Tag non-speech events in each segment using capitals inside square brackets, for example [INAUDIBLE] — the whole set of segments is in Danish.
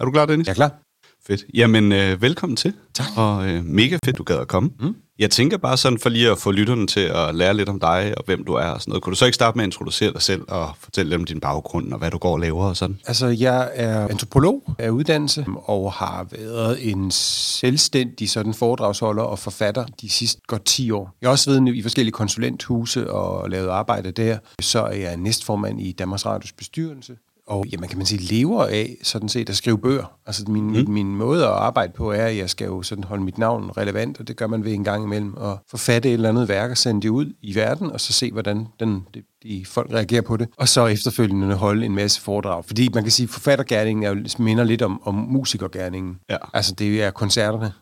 Er du klar, Dennis? Jeg er klar. Fedt. Jamen, øh, velkommen til. Tak. Og øh, mega fedt, du gad at komme. Mm. Jeg tænker bare sådan, for lige at få lytterne til at lære lidt om dig, og hvem du er og sådan noget. Kunne du så ikke starte med at introducere dig selv, og fortælle dem din baggrund, og hvad du går og laver og sådan? Altså, jeg er antropolog af uddannelse, og har været en selvstændig sådan foredragsholder og forfatter de sidste godt 10 år. Jeg har også været i forskellige konsulenthuse og lavet arbejde der. Så er jeg næstformand i Danmarks Radios bestyrelse, og ja, man kan man sige, lever af sådan set at skrive bøger. Altså min, mm. min, måde at arbejde på er, at jeg skal jo sådan holde mit navn relevant, og det gør man ved en gang imellem, at forfatte et eller andet værk og sende det ud i verden, og så se, hvordan den, de, de folk reagerer på det, og så efterfølgende holde en masse foredrag. Fordi man kan sige, at forfattergærningen er jo, minder lidt om, om musikergærningen. Ja. Altså det er koncerterne, [LAUGHS]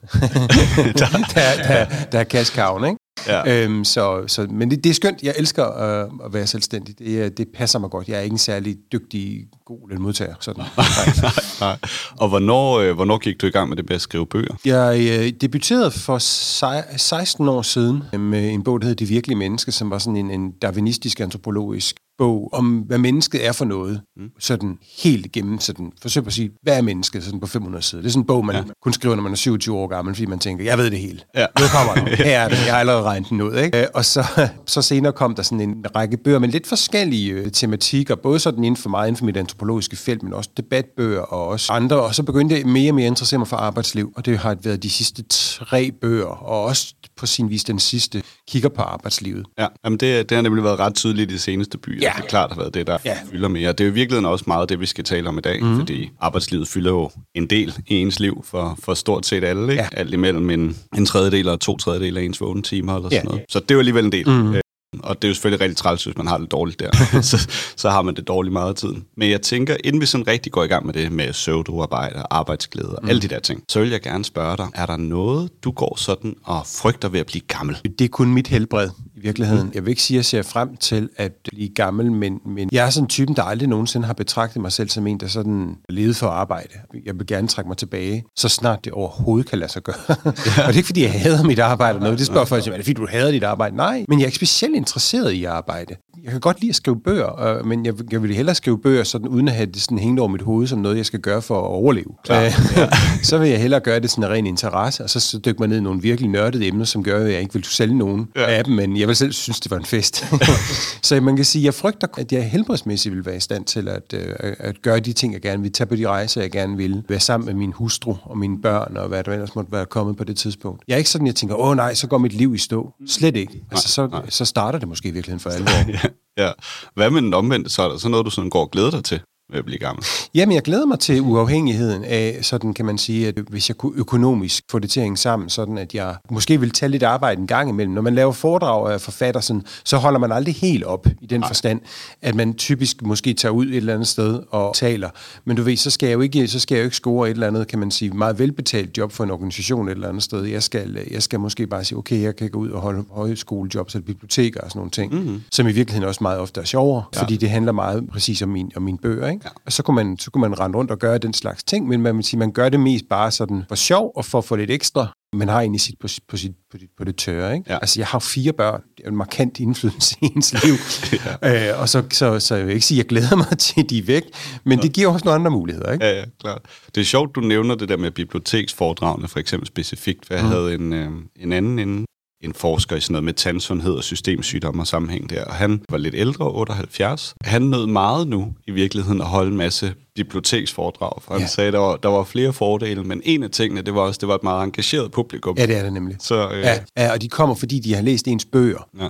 [LAUGHS] der, der, der, der er kaskaven, ikke? Ja. Øhm, så, så, men det, det er skønt. Jeg elsker øh, at være selvstændig. Det, det passer mig godt. Jeg er ikke en særlig dygtig, god lønmodtager. Sådan. [LAUGHS] nej, nej. Og hvornår, øh, hvornår gik du i gang med det med at skrive bøger? Jeg øh, debuterede for sej, 16 år siden med en bog, der hedder De virkelige mennesker, som var sådan en, en darwinistisk antropologisk bog om, hvad mennesket er for noget. Mm. Sådan helt igennem, sådan, forsøg at sige, hvad er mennesket sådan på 500 sider. Det er sådan en bog, man ja. kun skriver, når man er 27 år gammel, fordi man tænker, jeg ved det hele. Ja. Nu kommer det. [LAUGHS] Her er det. Jeg har allerede regnet den ud. Ikke? Og så, så senere kom der sådan en række bøger med lidt forskellige øh, tematikker, både sådan inden for mig, inden for mit antropologiske felt, men også debatbøger og også andre. Og så begyndte jeg mere og mere at interessere mig for arbejdsliv, og det har været de sidste tre bøger, og også på sin vis den sidste, kigger på arbejdslivet. Ja, jamen det, det har nemlig været ret tydeligt i de seneste byer. Ja. Det er klart har været det, der ja. Fylder mere. Det er jo i virkeligheden også meget det, vi skal tale om i dag, mm. fordi arbejdslivet fylder jo en del i ens liv for, for stort set alle. Ikke? Ja. Alt imellem en, en tredjedel og to tredjedel af ens vågne timer eller sådan Ja. noget. Så det er jo alligevel en del. Mm. Og det er jo selvfølgelig rigtig træls, hvis man har det dårligt der. [LAUGHS] så, så har man det dårligt meget af tiden. Men jeg tænker, inden vi sådan rigtig går i gang med det med pseudoarbejde, arbejdsglæde og mm. alle de der ting, så vil jeg gerne spørge dig, er der noget, du går sådan og frygter ved at blive gammel? Det er kun mit helbred virkeligheden. Jeg vil ikke sige, at jeg ser frem til at blive gammel, men, men jeg er sådan en typen, der aldrig nogensinde har betragtet mig selv som en, der sådan levede for arbejde. Jeg vil gerne trække mig tilbage, så snart det overhovedet kan lade sig gøre. Ja. [LAUGHS] og det er ikke, fordi jeg hader mit arbejde eller noget. Det spørger folk, er det fordi, du hader dit arbejde? Nej, men jeg er ikke specielt interesseret i arbejde. Jeg kan godt lide at skrive bøger, øh, men jeg, jeg vil hellere skrive bøger, sådan, uden at have det sådan hængende over mit hoved, som noget, jeg skal gøre for at overleve. Klar. Øh, [LAUGHS] så vil jeg hellere gøre det sådan en ren interesse, og så, så dykke mig ned i nogle virkelig nørdede emner, som gør, at jeg ikke vil sælge nogen Ja. af dem, men jeg vil selv synes, det var en fest. [LAUGHS] [LAUGHS] så man kan sige, at jeg frygter, at jeg helbredsmæssigt vil være i stand til at, øh, at gøre de ting, jeg gerne vil. Tage på de rejser, jeg gerne vil. Være sammen med min hustru og mine børn, og hvad der ellers måtte være kommet på det tidspunkt. Jeg er ikke sådan, jeg tænker, åh nej, så går mit liv i stå. Slet ikke. Altså, så, nej. så starter det måske i virkeligheden for alvor. ja, ja. Hvad med den omvendte, så er der så noget, du sådan går og glæder dig til ved at blive gammel? Jamen, jeg glæder mig til uafhængigheden af, sådan kan man sige, at hvis jeg kunne økonomisk få det til at hænge sammen, sådan at jeg måske vil tage lidt arbejde en gang imellem. Når man laver foredrag af forfatter, sådan, så holder man aldrig helt op i den forstand, at man typisk måske tager ud et eller andet sted og taler. Men du ved, så skal jeg jo ikke, så skal jeg jo ikke score et eller andet, kan man sige, meget velbetalt job for en organisation et eller andet sted. Jeg skal, jeg skal måske bare sige, okay, jeg kan gå ud og holde højskolejobs eller biblioteker og sådan nogle ting, mm-hmm. som i virkeligheden også meget ofte er sjovere, ja. fordi det handler meget præcis om, min, om mine bøger. Ikke? Ja. Og så kunne, man, så kunne man rende rundt og gøre den slags ting, men man, vil sige, man gør det mest bare sådan for sjov og for at få lidt ekstra. Man har egentlig sit på, sit, på, sit, på, dit, på det tørre. Ikke? Ja. Altså, jeg har jo fire børn. Det er en markant indflydelse i ens liv. [LAUGHS] ja. øh, og så, så, så jeg vil ikke sige, at jeg glæder mig [LAUGHS] til, at de er væk, men det giver også nogle andre muligheder. Ikke? Ja, ja, klart. Det er sjovt, du nævner det der med biblioteksforedragene, for eksempel specifikt, for jeg mm. havde en, øh, en anden inden, en forsker i sådan noget med tandsundhed og systemsygdomme og sammenhæng der, og han var lidt ældre, 78. Han nød meget nu i virkeligheden at holde en masse biblioteksforedrag, for han Ja. sagde, der var, der var flere fordele, men en af tingene, det var også, det var et meget engageret publikum. Ja, det er det nemlig. Så, øh, Ja, ja, og de kommer, fordi de har læst ens bøger, ja.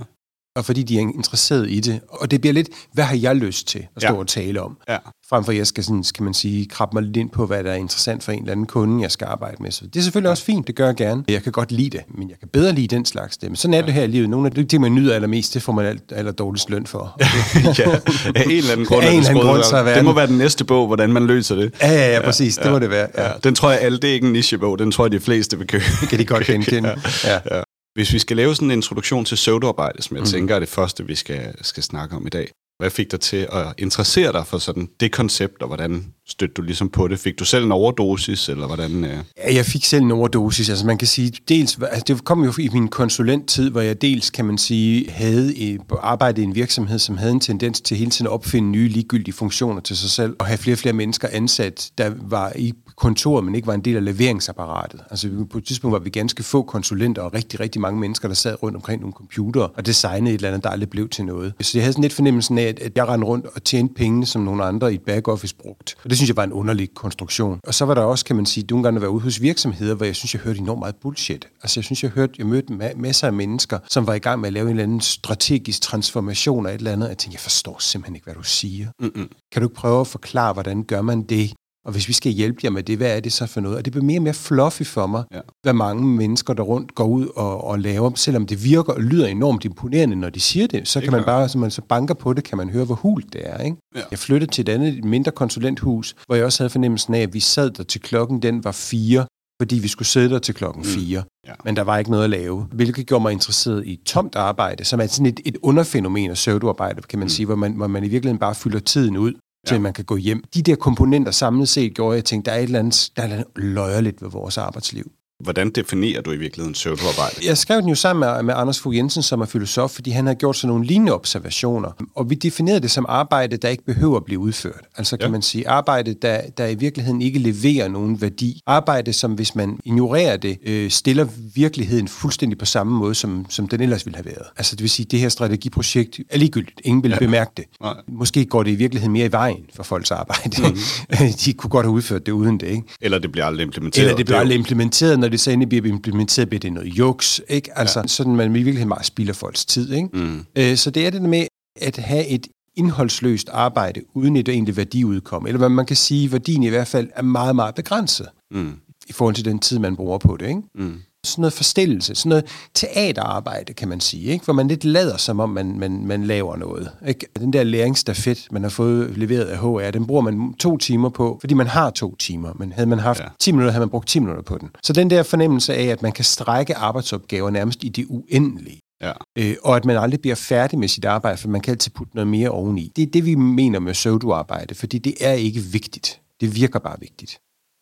Og fordi de er interesseret i det. Og det bliver lidt, hvad har jeg lyst til at stå Ja. og tale om? Ja. Frem for, at jeg skal, sådan, kan man sige, krabbe mig lidt ind på, hvad der er interessant for en eller anden kunde, jeg skal arbejde med. Så det er selvfølgelig også fint, det gør jeg gerne. Jeg kan godt lide det, men jeg kan bedre lide den slags det. Men sådan er det her i livet. Nogle af de ting, man nyder allermest, det får man alt, aller dårligst løn for. [LAUGHS] ja, af en eller anden [LAUGHS] grund. Af en eller anden skruet grund, så er det må være den næste bog, hvordan man løser det. Ja, ja, ja, præcis. Det må det være. Ja. Ja. Den tror jeg alle, det er ikke en nichebog, den tror jeg, de fleste vil købe. Kan de godt [LAUGHS] genkende. Ja. Ja. Hvis vi skal lave sådan en introduktion til pseudoarbejde, som jeg mm. tænker er det første, vi skal, skal snakke om i dag. Hvad fik dig til at interessere dig for sådan det koncept, og hvordan stødte du ligesom på det? Fik du selv en overdosis, eller hvordan? Øh? Ja, jeg fik selv en overdosis. Altså man kan sige, dels, altså det kom jo i min konsulenttid, hvor jeg dels, kan man sige, havde arbejdet i en virksomhed, som havde en tendens til hele tiden at opfinde nye ligegyldige funktioner til sig selv, og have flere og flere mennesker ansat, der var i kontoret, men ikke var en del af leveringsapparatet. Altså på et tidspunkt var vi ganske få konsulenter og rigtig, rigtig mange mennesker, der sad rundt omkring nogle computere og designede et eller andet, der aldrig blev til noget. Så jeg havde sådan lidt fornemmelsen af, at jeg rendte rundt og tjente penge, som nogle andre i et backoffice brugt. Og det synes jeg var en underlig konstruktion. Og så var der også, kan man sige, nogle gange at være ude hos virksomheder, hvor jeg synes, jeg hørte enormt meget bullshit. Altså jeg synes, jeg hørte, jeg mødte masser af mennesker, som var i gang med at lave en eller anden strategisk transformation af et eller andet. Jeg tænkte, jeg forstår simpelthen ikke, hvad du siger. Mm-mm. Kan du ikke prøve at forklare, hvordan gør man det? Og hvis vi skal hjælpe jer med det, hvad er det så for noget? Og det bliver mere og mere fluffy for mig, ja. hvad mange mennesker der rundt går ud og, og laver. Selvom det virker og lyder enormt imponerende, når de siger det, så det kan man bare, så man så banker på det, kan man høre, hvor hult det er. Ikke? Ja. Jeg flyttede til et andet mindre konsulenthus, hvor jeg også havde fornemmelsen af, at vi sad der til klokken, den var fire, fordi vi skulle sidde der til klokken mm. 4. Ja. Men der var ikke noget at lave, hvilket gjorde mig interesseret i tomt arbejde, som er sådan et, et underfænomen af pseudoarbejde, kan man mm. sige, hvor man, hvor man i virkeligheden bare fylder tiden ud til ja. man kan gå hjem. De der komponenter samlet set gjorde, at jeg tænkte, der er et eller andet, der er et eller andet løjerligt ved vores arbejdsliv. Hvordan definerer du i virkeligheden pseudoarbejde? Jeg skrev den jo sammen med, med Anders Fogh Jensen, som er filosof, fordi han har gjort sådan nogle lignende observationer. Og vi definerede det som arbejde, der ikke behøver at blive udført. Altså kan ja. man sige arbejde, der, der i virkeligheden ikke leverer nogen værdi. Arbejde, som hvis man ignorerer det, øh, stiller virkeligheden fuldstændig på samme måde, som, som den ellers ville have været. Altså det vil sige, det her strategiprojekt er ligegyldigt. Ingen vil ja. bemærke det. Nej. Måske går det i virkeligheden mere i vejen for folks arbejde. Mm. [LAUGHS] De kunne godt have udført det uden det. Ikke? Eller det bliver aldrig implementeret. Eller det bliver aldrig implementeret, når det så endelig bliver implementeret, bliver det noget juks, ikke? Altså, ja. sådan man i virkeligheden bare spilder folks tid, ikke? Mm. Øh, så det er det med at have et indholdsløst arbejde, uden et egentlig værdiudkom. Eller hvad man kan sige, værdien i hvert fald er meget, meget begrænset mm. i forhold til den tid, man bruger på det, ikke? Mm sådan noget forstillelse, sådan noget teaterarbejde, kan man sige, ikke? hvor man lidt lader, som om man, man, man laver noget. Ikke? Den der læringsstafet, man har fået leveret af HR, den bruger man to timer på, fordi man har to timer, men havde man haft ja. 10 minutter, havde man brugt 10 minutter på den. Så den der fornemmelse af, at man kan strække arbejdsopgaver nærmest i det uendelige, Ja. Øh, og at man aldrig bliver færdig med sit arbejde, for man kan altid putte noget mere oveni. Det er det, vi mener med pseudoarbejde, fordi det er ikke vigtigt. Det virker bare vigtigt.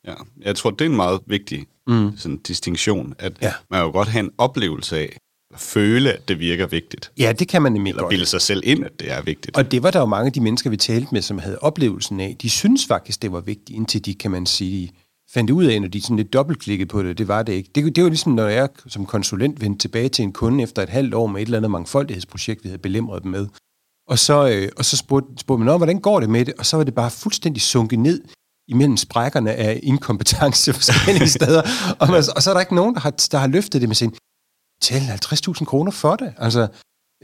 Ja, jeg tror, det er en meget vigtig mm. sådan, distinktion, at ja. man jo godt have en oplevelse af, at føle, at det virker vigtigt. Ja, det kan man nemlig Eller bilde sig selv ind, at det er vigtigt. Og det var der jo mange af de mennesker, vi talte med, som havde oplevelsen af. De synes faktisk, det var vigtigt, indtil de, kan man sige, fandt ud af, når de sådan lidt dobbeltklikkede på det, det var det ikke. Det, det var ligesom, når jeg som konsulent vendte tilbage til en kunde efter et halvt år med et eller andet mangfoldighedsprojekt, vi havde belemret dem med. Og så, øh, og så spurgte, spurgte man, hvordan går det med det? Og så var det bare fuldstændig sunket ned imellem sprækkerne af inkompetence [LAUGHS] forskellige steder. Og, man, og så er der ikke nogen, der har, der har løftet det med sin, til 50.000 kroner for det. Altså,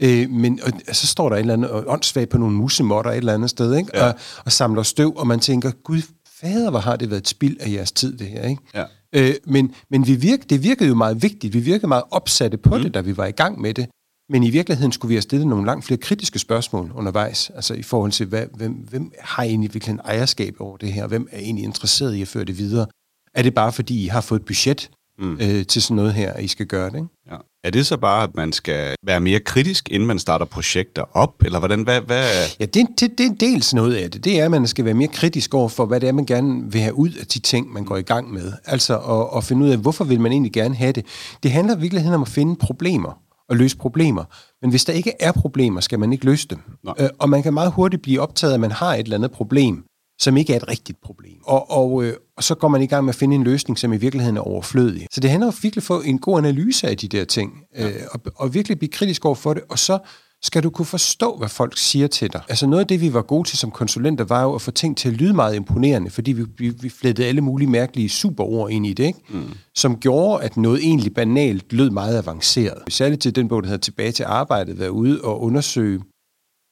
øh, men og, så står der et eller andet åndssvagt på nogle musemotter et eller andet sted, ikke? Ja. Og, og samler støv, og man tænker, gud fader, hvor har det været et spild af jeres tid, det her, ikke? Ja. Øh, men men vi virke, det virkede jo meget vigtigt. Vi virkede meget opsatte på mm. det, da vi var i gang med det. Men i virkeligheden skulle vi have stillet nogle langt flere kritiske spørgsmål undervejs, altså i forhold til, hvad, hvem, hvem har egentlig virkelig en ejerskab over det her? Hvem er egentlig interesseret i at føre det videre? Er det bare fordi, I har fået et budget mm. øh, til sådan noget her, at I skal gøre det? Ikke? Ja. Er det så bare, at man skal være mere kritisk, inden man starter projekter op? Eller hvordan? Hvad, hvad? Ja, det, det, det er dels noget af det. Det er, at man skal være mere kritisk over for, hvad det er, man gerne vil have ud af de ting, man går i gang med. Altså at, at finde ud af, hvorfor vil man egentlig gerne have det. Det handler virkelig om at finde problemer at løse problemer. Men hvis der ikke er problemer, skal man ikke løse dem. Øh, og man kan meget hurtigt blive optaget, at man har et eller andet problem, som ikke er et rigtigt problem. Og, og, øh, og så går man i gang med at finde en løsning, som i virkeligheden er overflødig. Så det handler om virkelig at få en god analyse af de der ting, ja. øh, og, og virkelig blive kritisk over for det, og så skal du kunne forstå, hvad folk siger til dig. Altså noget af det, vi var gode til som konsulenter, var jo at få ting til at lyde meget imponerende, fordi vi, vi, vi flettede alle mulige mærkelige superord ind i det, ikke? Mm. som gjorde, at noget egentlig banalt lød meget avanceret. Særligt til den bog, der hedder Tilbage til arbejdet, være ude og undersøge,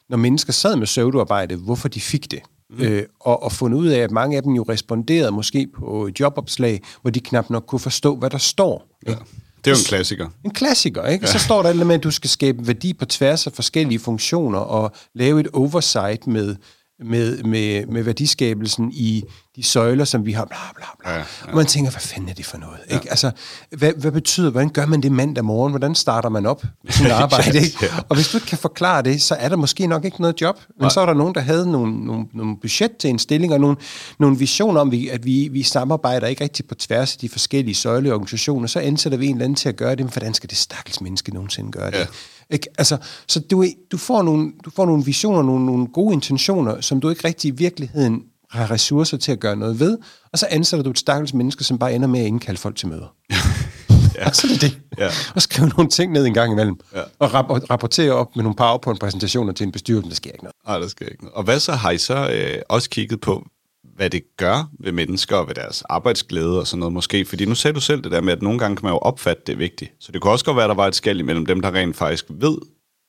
når mennesker sad med pseudoarbejde, hvorfor de fik det. Mm. Øh, og, og fundet ud af, at mange af dem jo responderede måske på jobopslag, hvor de knap nok kunne forstå, hvad der står. Ja. Det er jo en klassiker. En klassiker, ikke? Ja. Så står der med, at du skal skabe værdi på tværs af forskellige funktioner og lave et oversight med med, med, med værdiskabelsen i de søjler, som vi har, bla bla bla. Ja, ja. Og man tænker, hvad fanden er det for noget? Ja. Ikke? Altså, hvad, hvad betyder, hvordan gør man det mandag morgen? Hvordan starter man op med [LAUGHS] sin arbejde? Ikke? ja. Og hvis du ikke kan forklare det, så er der måske nok ikke noget job. Men Nej. så er der nogen, der havde nogle, nogle, nogle budget til en stilling, og nogle, nogle visioner om, at vi, vi samarbejder ikke rigtig på tværs af de forskellige søjleorganisationer. Så ansætter vi en eller anden til at gøre det, men hvordan skal det stakkels menneske nogensinde gøre det? Ja. Ikke? Altså, så du, du, får nogle, du får nogle visioner, nogle, nogle gode intentioner, som du ikke rigtig i virkeligheden har ressourcer til at gøre noget ved, og så ansætter du et stakkels menneske, som bare ender med at indkalde folk til møder. [LAUGHS] ja. Og så er det det. Ja. Og skrive nogle ting ned en gang imellem. Ja. Og, rap- og rapportere op med nogle PowerPoint-præsentationer til en bestyrelse, der sker ikke noget. Nej, der sker ikke noget. Og hvad så har I så øh, også kigget på, hvad det gør ved mennesker og ved deres arbejdsglæde og sådan noget måske. Fordi nu sagde du selv det der med, at nogle gange kan man jo opfatte det vigtigt. Så det kunne også godt være, at der var et skæld imellem dem, der rent faktisk ved,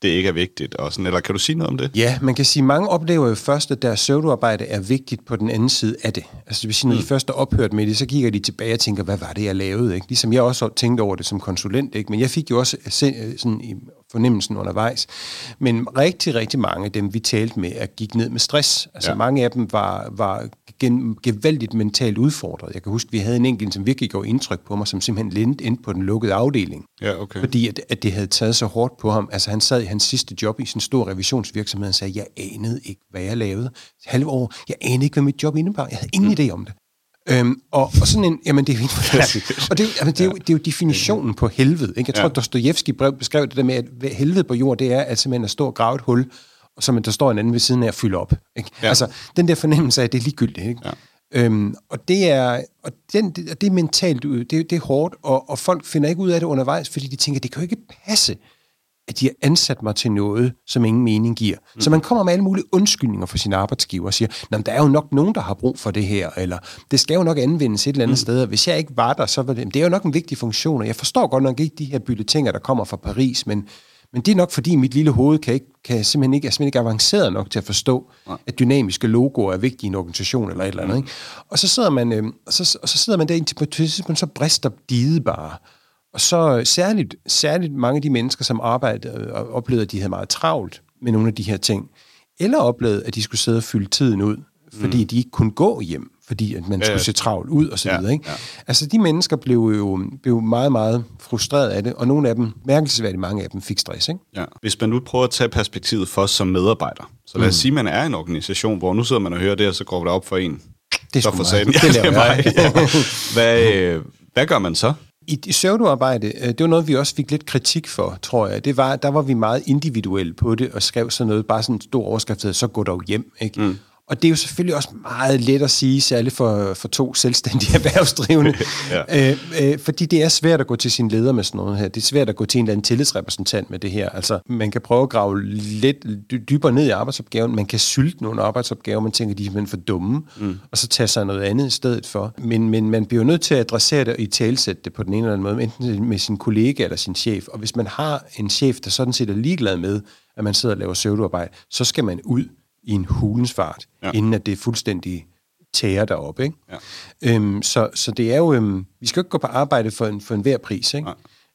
det ikke er vigtigt. Og sådan, eller kan du sige noget om det? Ja, man kan sige, at mange oplever jo først, at deres pseudoarbejde er vigtigt på den anden side af det. Altså det vil sige, når mm. de først er ophørt med det, så kigger de tilbage og tænker, hvad var det, jeg lavede? Ikke? Ligesom jeg også tænkte over det som konsulent, ikke? men jeg fik jo også sådan fornemmelsen undervejs. Men rigtig, rigtig mange af dem, vi talte med, er gik ned med stress. Altså ja. mange af dem var, var gen, gevaldigt mentalt udfordret. Jeg kan huske, vi havde en enkelt, som virkelig gjorde indtryk på mig, som simpelthen lindte ind på den lukkede afdeling. Ja, okay. Fordi at, at det havde taget så hårdt på ham. Altså han sad i hans sidste job i sin store revisionsvirksomhed og sagde, jeg anede ikke, hvad jeg lavede. Halve år, jeg anede ikke, hvad mit job indebar. Jeg havde ingen mm. idé om det. Øhm, og, og sådan en, jamen det er helt [LAUGHS] Og det, jamen, det, er jo, det er jo definitionen på helvede. Ikke? Jeg tror, ja. Dostojevski beskrev det der med, at helvede på jord, det er at simpelthen at stå og grave et hul, og så der står en anden ved siden af at fylde op. Ikke? Ja. Altså, den der fornemmelse af, at det er ligegyldigt. Ikke? Ja. Øhm, og det er, og den, det, det er mentalt, det, det er hårdt, og, og folk finder ikke ud af det undervejs, fordi de tænker, det kan jo ikke passe, at de har ansat mig til noget, som ingen mening giver. Mm. Så man kommer med alle mulige undskyldninger for sin arbejdsgiver og siger, der er jo nok nogen, der har brug for det her, eller det skal jo nok anvendes et eller andet mm. sted, og hvis jeg ikke var der, så var det, det er jo nok en vigtig funktion, og jeg forstår godt nok ikke de her bylletinger, der kommer fra Paris, men, men det er nok fordi mit lille hoved kan, ikke, kan simpelthen ikke, er simpelthen ikke avanceret nok til at forstå, Nej. at dynamiske logoer er vigtige i en organisation eller et eller andet. Ikke? Og så sidder man, øh, og så, og så sidder man der indtil på et tidspunkt, så brister diget bare. Og så særligt, særligt mange af de mennesker, som arbejdede og oplevede, at de havde meget travlt med nogle af de her ting, eller oplevede, at de skulle sidde og fylde tiden ud, fordi mm. de ikke kunne gå hjem, fordi at man ja, skulle se travlt ud og så videre. Ja, ikke? Ja. Altså de mennesker blev jo blev meget, meget frustreret af det, og nogle af dem, mærkelsesværdigt mange af dem, fik stress. Ikke? Ja. Hvis man nu prøver at tage perspektivet for os som medarbejder, så lad os mm. sige, at man er en organisation, hvor nu sidder man og hører det, og så går det op for en. Det er for mig. Det, det er mig. Ja. Hvad, øh, hvad gør man så? I, i pseudoarbejde, øh, det var noget, vi også fik lidt kritik for, tror jeg. Det var, der var vi meget individuelle på det, og skrev sådan noget, bare sådan en stor overskrift, så gå dog hjem. Ikke? Mm. Og det er jo selvfølgelig også meget let at sige, særligt for, for to selvstændige [LAUGHS] erhvervsdrivende, [LAUGHS] ja. øh, øh, fordi det er svært at gå til sin leder med sådan noget her. Det er svært at gå til en eller anden tillidsrepræsentant med det her. Altså, man kan prøve at grave lidt dybere ned i arbejdsopgaven, man kan sylte nogle arbejdsopgaver, man tænker, de er simpelthen for dumme, mm. og så tage sig noget andet i stedet for. Men, men man bliver nødt til at adressere det og i talsætte det på den ene eller anden måde, enten med sin kollega eller sin chef. Og hvis man har en chef, der sådan set er ligeglad med, at man sidder og laver søvdearbejde, så skal man ud i en hulens fart, ja. inden at det fuldstændig tærer derop. Ikke? Ja. Øhm, så, så det er jo, øhm, vi skal jo ikke gå på arbejde for en, for en hver pris. Ikke?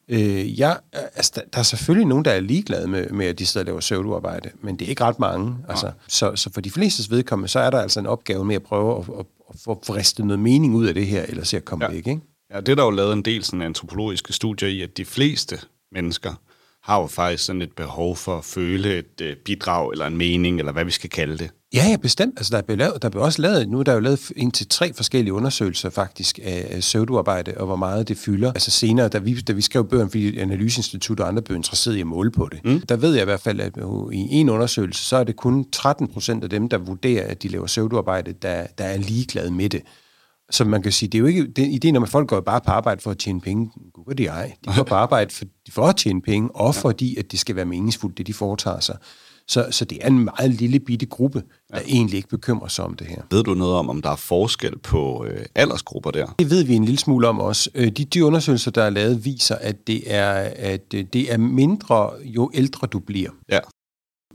Øh, ja, altså, der, der er selvfølgelig nogen, der er ligeglade med, med at de sidder og laver søvdearbejde, men det er ikke ret mange. Altså, så, så for de fleste vedkommende, så er der altså en opgave med at prøve at, at, at få fristet noget mening ud af det her, eller se at komme ja. væk. Ikke? Ja, det er der jo lavet en del sådan antropologiske studier i, at de fleste mennesker har jo faktisk sådan et behov for at føle et øh, bidrag eller en mening, eller hvad vi skal kalde det. Ja, ja, bestemt. Altså, der, er lavet, der er også lavet, nu er der jo lavet ind til tre forskellige undersøgelser faktisk af, af søvduarbejde, og hvor meget det fylder. Altså senere, da vi, da vi skrev bøger, fordi Analyseinstitut og andre blev interesseret i at måle på det, mm. der ved jeg i hvert fald, at i en undersøgelse, så er det kun 13 procent af dem, der vurderer, at de laver søvduarbejde, der, der er ligeglade med det. Så man kan sige, det er jo ikke, det, ideen om, at folk går bare på arbejde for at tjene penge, gud det ej. De går på arbejde for, for at tjene penge, og fordi, at det skal være meningsfuldt, det de foretager sig. Så, så det er en meget lille bitte gruppe, der ja. egentlig ikke bekymrer sig om det her. Ved du noget om, om der er forskel på øh, aldersgrupper der? Det ved vi en lille smule om også. Øh, de, de undersøgelser, der er lavet, viser, at det er, at øh, det er mindre, jo ældre du bliver. Ja.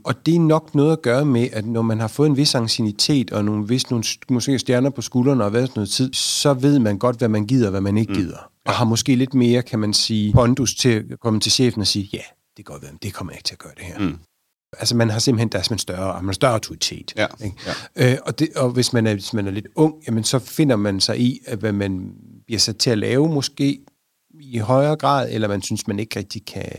Og det er nok noget at gøre med, at når man har fået en vis ancienitet og nogle, vis, nogle måske stjerner på skuldrene og været noget tid, så ved man godt, hvad man gider og hvad man ikke mm. gider. Og har måske lidt mere, kan man sige, pondus til at komme til chefen og sige, ja, det går ved, det kommer jeg ikke til at gøre det her. Mm. Altså man har simpelthen, der er simpelthen større, man har større autoritet. Ja, ikke? ja. Øh, og, det, og hvis, man er, hvis man er lidt ung, jamen så finder man sig i, at hvad man bliver sat til at lave måske i højere grad, eller man synes, man ikke rigtig kan...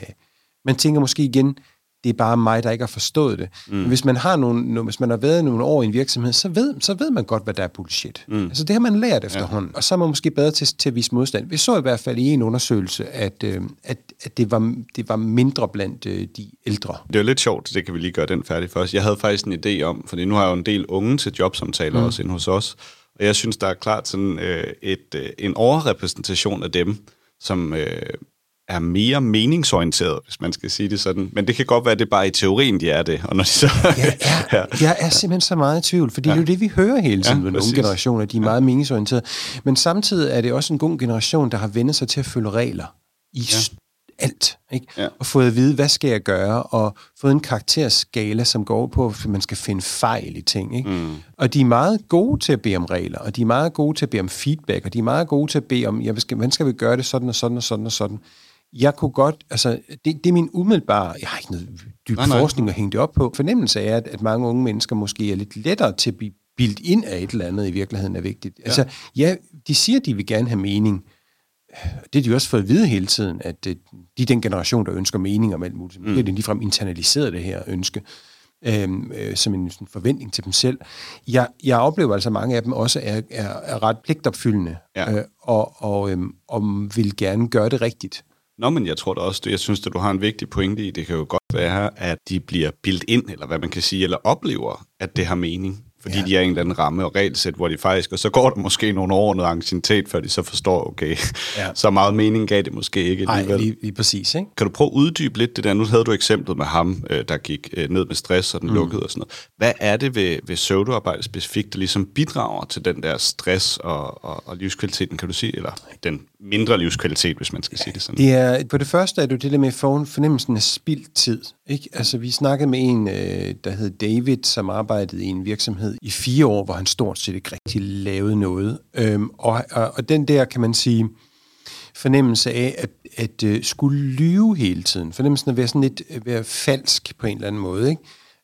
Man tænker måske igen, det er bare mig, der ikke har forstået det. Mm. Men hvis man har nogle, hvis man har været nogle år i en virksomhed, så ved, så ved man godt, hvad der er bullshit. Mm. Altså det har man lært efterhånden, ja. og så er man måske bedre til, til at vise modstand. Vi så i hvert fald i en undersøgelse, at, øh, at, at det, var, det var mindre blandt øh, de ældre. Det er lidt sjovt, det kan vi lige gøre den færdig først. Jeg havde faktisk en idé om, fordi nu har jeg jo en del unge til jobsamtaler mm. også inde hos os, og jeg synes, der er klart sådan øh, et, øh, en overrepræsentation af dem, som øh, er mere meningsorienteret, hvis man skal sige det sådan. Men det kan godt være, at det bare i teorien, de er det. Og når de så, jeg, er, [LAUGHS] ja. jeg er simpelthen så meget i tvivl, fordi ja. det er jo det, vi hører hele tiden ja, med nogle generationer, de er meget meningsorienterede. Men samtidig er det også en god generation, der har vendt sig til at følge regler i ja. alt. Ikke? Ja. Og fået at vide, hvad skal jeg gøre, og fået en karakterskala, som går på, at man skal finde fejl i ting. Ikke? Mm. Og de er meget gode til at bede om regler, og de er meget gode til at bede om feedback, og de er meget gode til at bede om, ja, hvordan skal vi gøre det sådan og sådan og sådan og sådan jeg kunne godt, altså, det, det er min umiddelbare, jeg har ikke noget dyb nej, nej. forskning at hænge det op på, fornemmelse af, at, at mange unge mennesker måske er lidt lettere til at blive bildt ind af et eller andet i virkeligheden er vigtigt. Ja. Altså, ja, de siger, de vil gerne have mening. Det er de også fået at vide hele tiden, at de er den generation, der ønsker mening om alt muligt. Mm. Det er ligefrem internaliseret det her ønske. Øhm, øh, som en sådan forventning til dem selv. Jeg, jeg oplever altså, at mange af dem også er, er, er ret pligtopfyldende, ja. øh, og, og, øhm, og vil gerne gøre det rigtigt. Nå, men jeg tror da også, jeg synes, at du har en vigtig pointe i, det kan jo godt være, at de bliver bildt ind, eller hvad man kan sige, eller oplever, at det har mening fordi ja. de er i en eller anden ramme og regelsæt, hvor de faktisk, og så går der måske nogle år noget anciennitet, før de så forstår, okay, ja. [LAUGHS] så meget mening gav det måske ikke Nej, lige, lige præcis. Ikke? Kan du prøve at uddybe lidt det der? Nu havde du eksemplet med ham, øh, der gik øh, ned med stress, og den mm. lukkede og sådan noget. Hvad er det ved, ved pseudoarbejde specifikt, der ligesom bidrager til den der stress og, og, og livskvaliteten, kan du sige? Eller den mindre livskvalitet, hvis man skal ja, sige det sådan. Det er, på det første er det det der med fornemmelsen af spildt tid. Ikke? Altså, vi snakkede med en, øh, der hed David, som arbejdede i en virksomhed i fire år, hvor han stort set ikke rigtig lavede noget. Øhm, og, og, og den der, kan man sige, fornemmelse af at, at øh, skulle lyve hele tiden, fornemmelsen af at være sådan lidt at være falsk på en eller anden måde, ikke?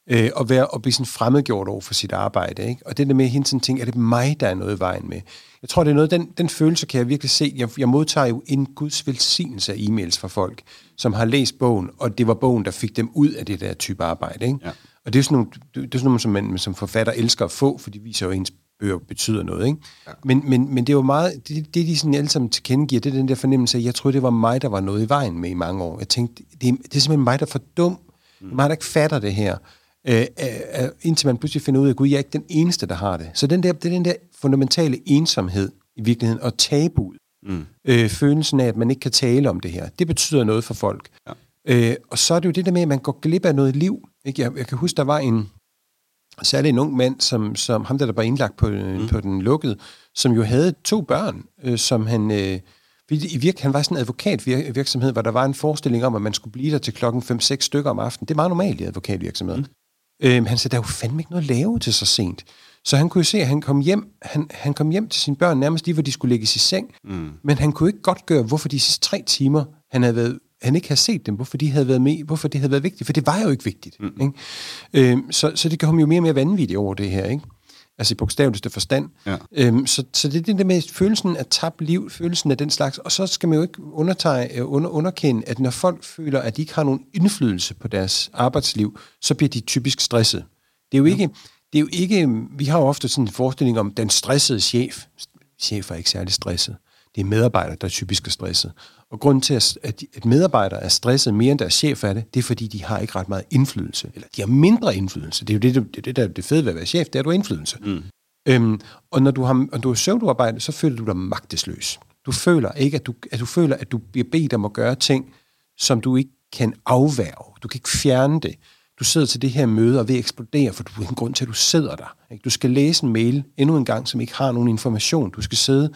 Øh, og være og blive sådan fremmedgjort over for sit arbejde. Ikke? Og det der med hele tiden tænke, er det mig, der er noget i vejen med? Jeg tror, det er noget, den, den følelse kan jeg virkelig se. Jeg, jeg modtager jo en guds velsignelse af e-mails fra folk, som har læst bogen, og det var bogen, der fik dem ud af det der type arbejde. Ikke? Ja. Og det er sådan nogle, det er sådan nogle som man som forfatter elsker at få, for de viser jo, at ens bøger betyder noget. Ikke? Ja. Men, men, men det er jo meget, det, det de sådan alle sammen tilkendegiver, det er den der fornemmelse af, jeg troede, det var mig, der var noget i vejen med i mange år. Jeg tænkte, det er, det er simpelthen mig, der er for dum. Mm. Det er mig, der ikke fatter det her. Øh, øh, indtil man pludselig finder ud af, at Gud, jeg er ikke den eneste, der har det. Så den der, det er den der fundamentale ensomhed i virkeligheden, og tabu. Mm. Øh, følelsen af, at man ikke kan tale om det her. Det betyder noget for folk. Ja. Øh, og så er det jo det der med, at man går glip af noget liv. Ikke? Jeg, jeg kan huske, der var en, særlig en ung mand, som, som ham der, der var indlagt på, mm. på den lukkede, som jo havde to børn, øh, som han... Øh, i virke, han var sådan en advokatvirksomhed, hvor der var en forestilling om, at man skulle blive der til klokken 5-6 stykker om aftenen. Det er meget normalt i advokatvirksomheder. Mm. Øhm, han sagde, der er jo fandme ikke noget at lave til så sent. Så han kunne jo se, at han kom hjem, han, han kom hjem til sine børn nærmest lige, hvor de skulle lægges i seng. Mm. Men han kunne ikke godt gøre, hvorfor de sidste tre timer, han havde været han ikke havde set dem, hvorfor de havde været med, hvorfor det havde været vigtigt, for det var jo ikke vigtigt. Mm. Ikke? Øhm, så, så det gør ham jo mere og mere vanvittigt over det her, ikke? Altså i bogstaveligste forstand. Ja. Øhm, så, så det er det der med følelsen af tabt liv, følelsen af den slags, og så skal man jo ikke undertage, øh, under, underkende, at når folk føler, at de ikke har nogen indflydelse på deres arbejdsliv, så bliver de typisk stresset. Det er jo ikke, ja. det er jo ikke vi har jo ofte sådan en forestilling om den stressede chef. Chef er ikke særlig stresset. Det er medarbejdere, der er typisk er stresset. Og grunden til, at, at medarbejdere er stresset mere end deres chef er det, det er fordi, de har ikke ret meget indflydelse. Eller de har mindre indflydelse. Det er jo det, det, det der er det fede ved at være chef, det er, at du har indflydelse. Mm. Øhm, og når du har, når du har søvnarbejde, så føler du dig magtesløs. Du føler ikke, at du, at du føler, at du bliver bedt om at gøre ting, som du ikke kan afværge. Du kan ikke fjerne det. Du sidder til det her møde og vil eksplodere, for du har en grund til, at du sidder der. Ikke? Du skal læse en mail endnu en gang, som ikke har nogen information. Du skal sidde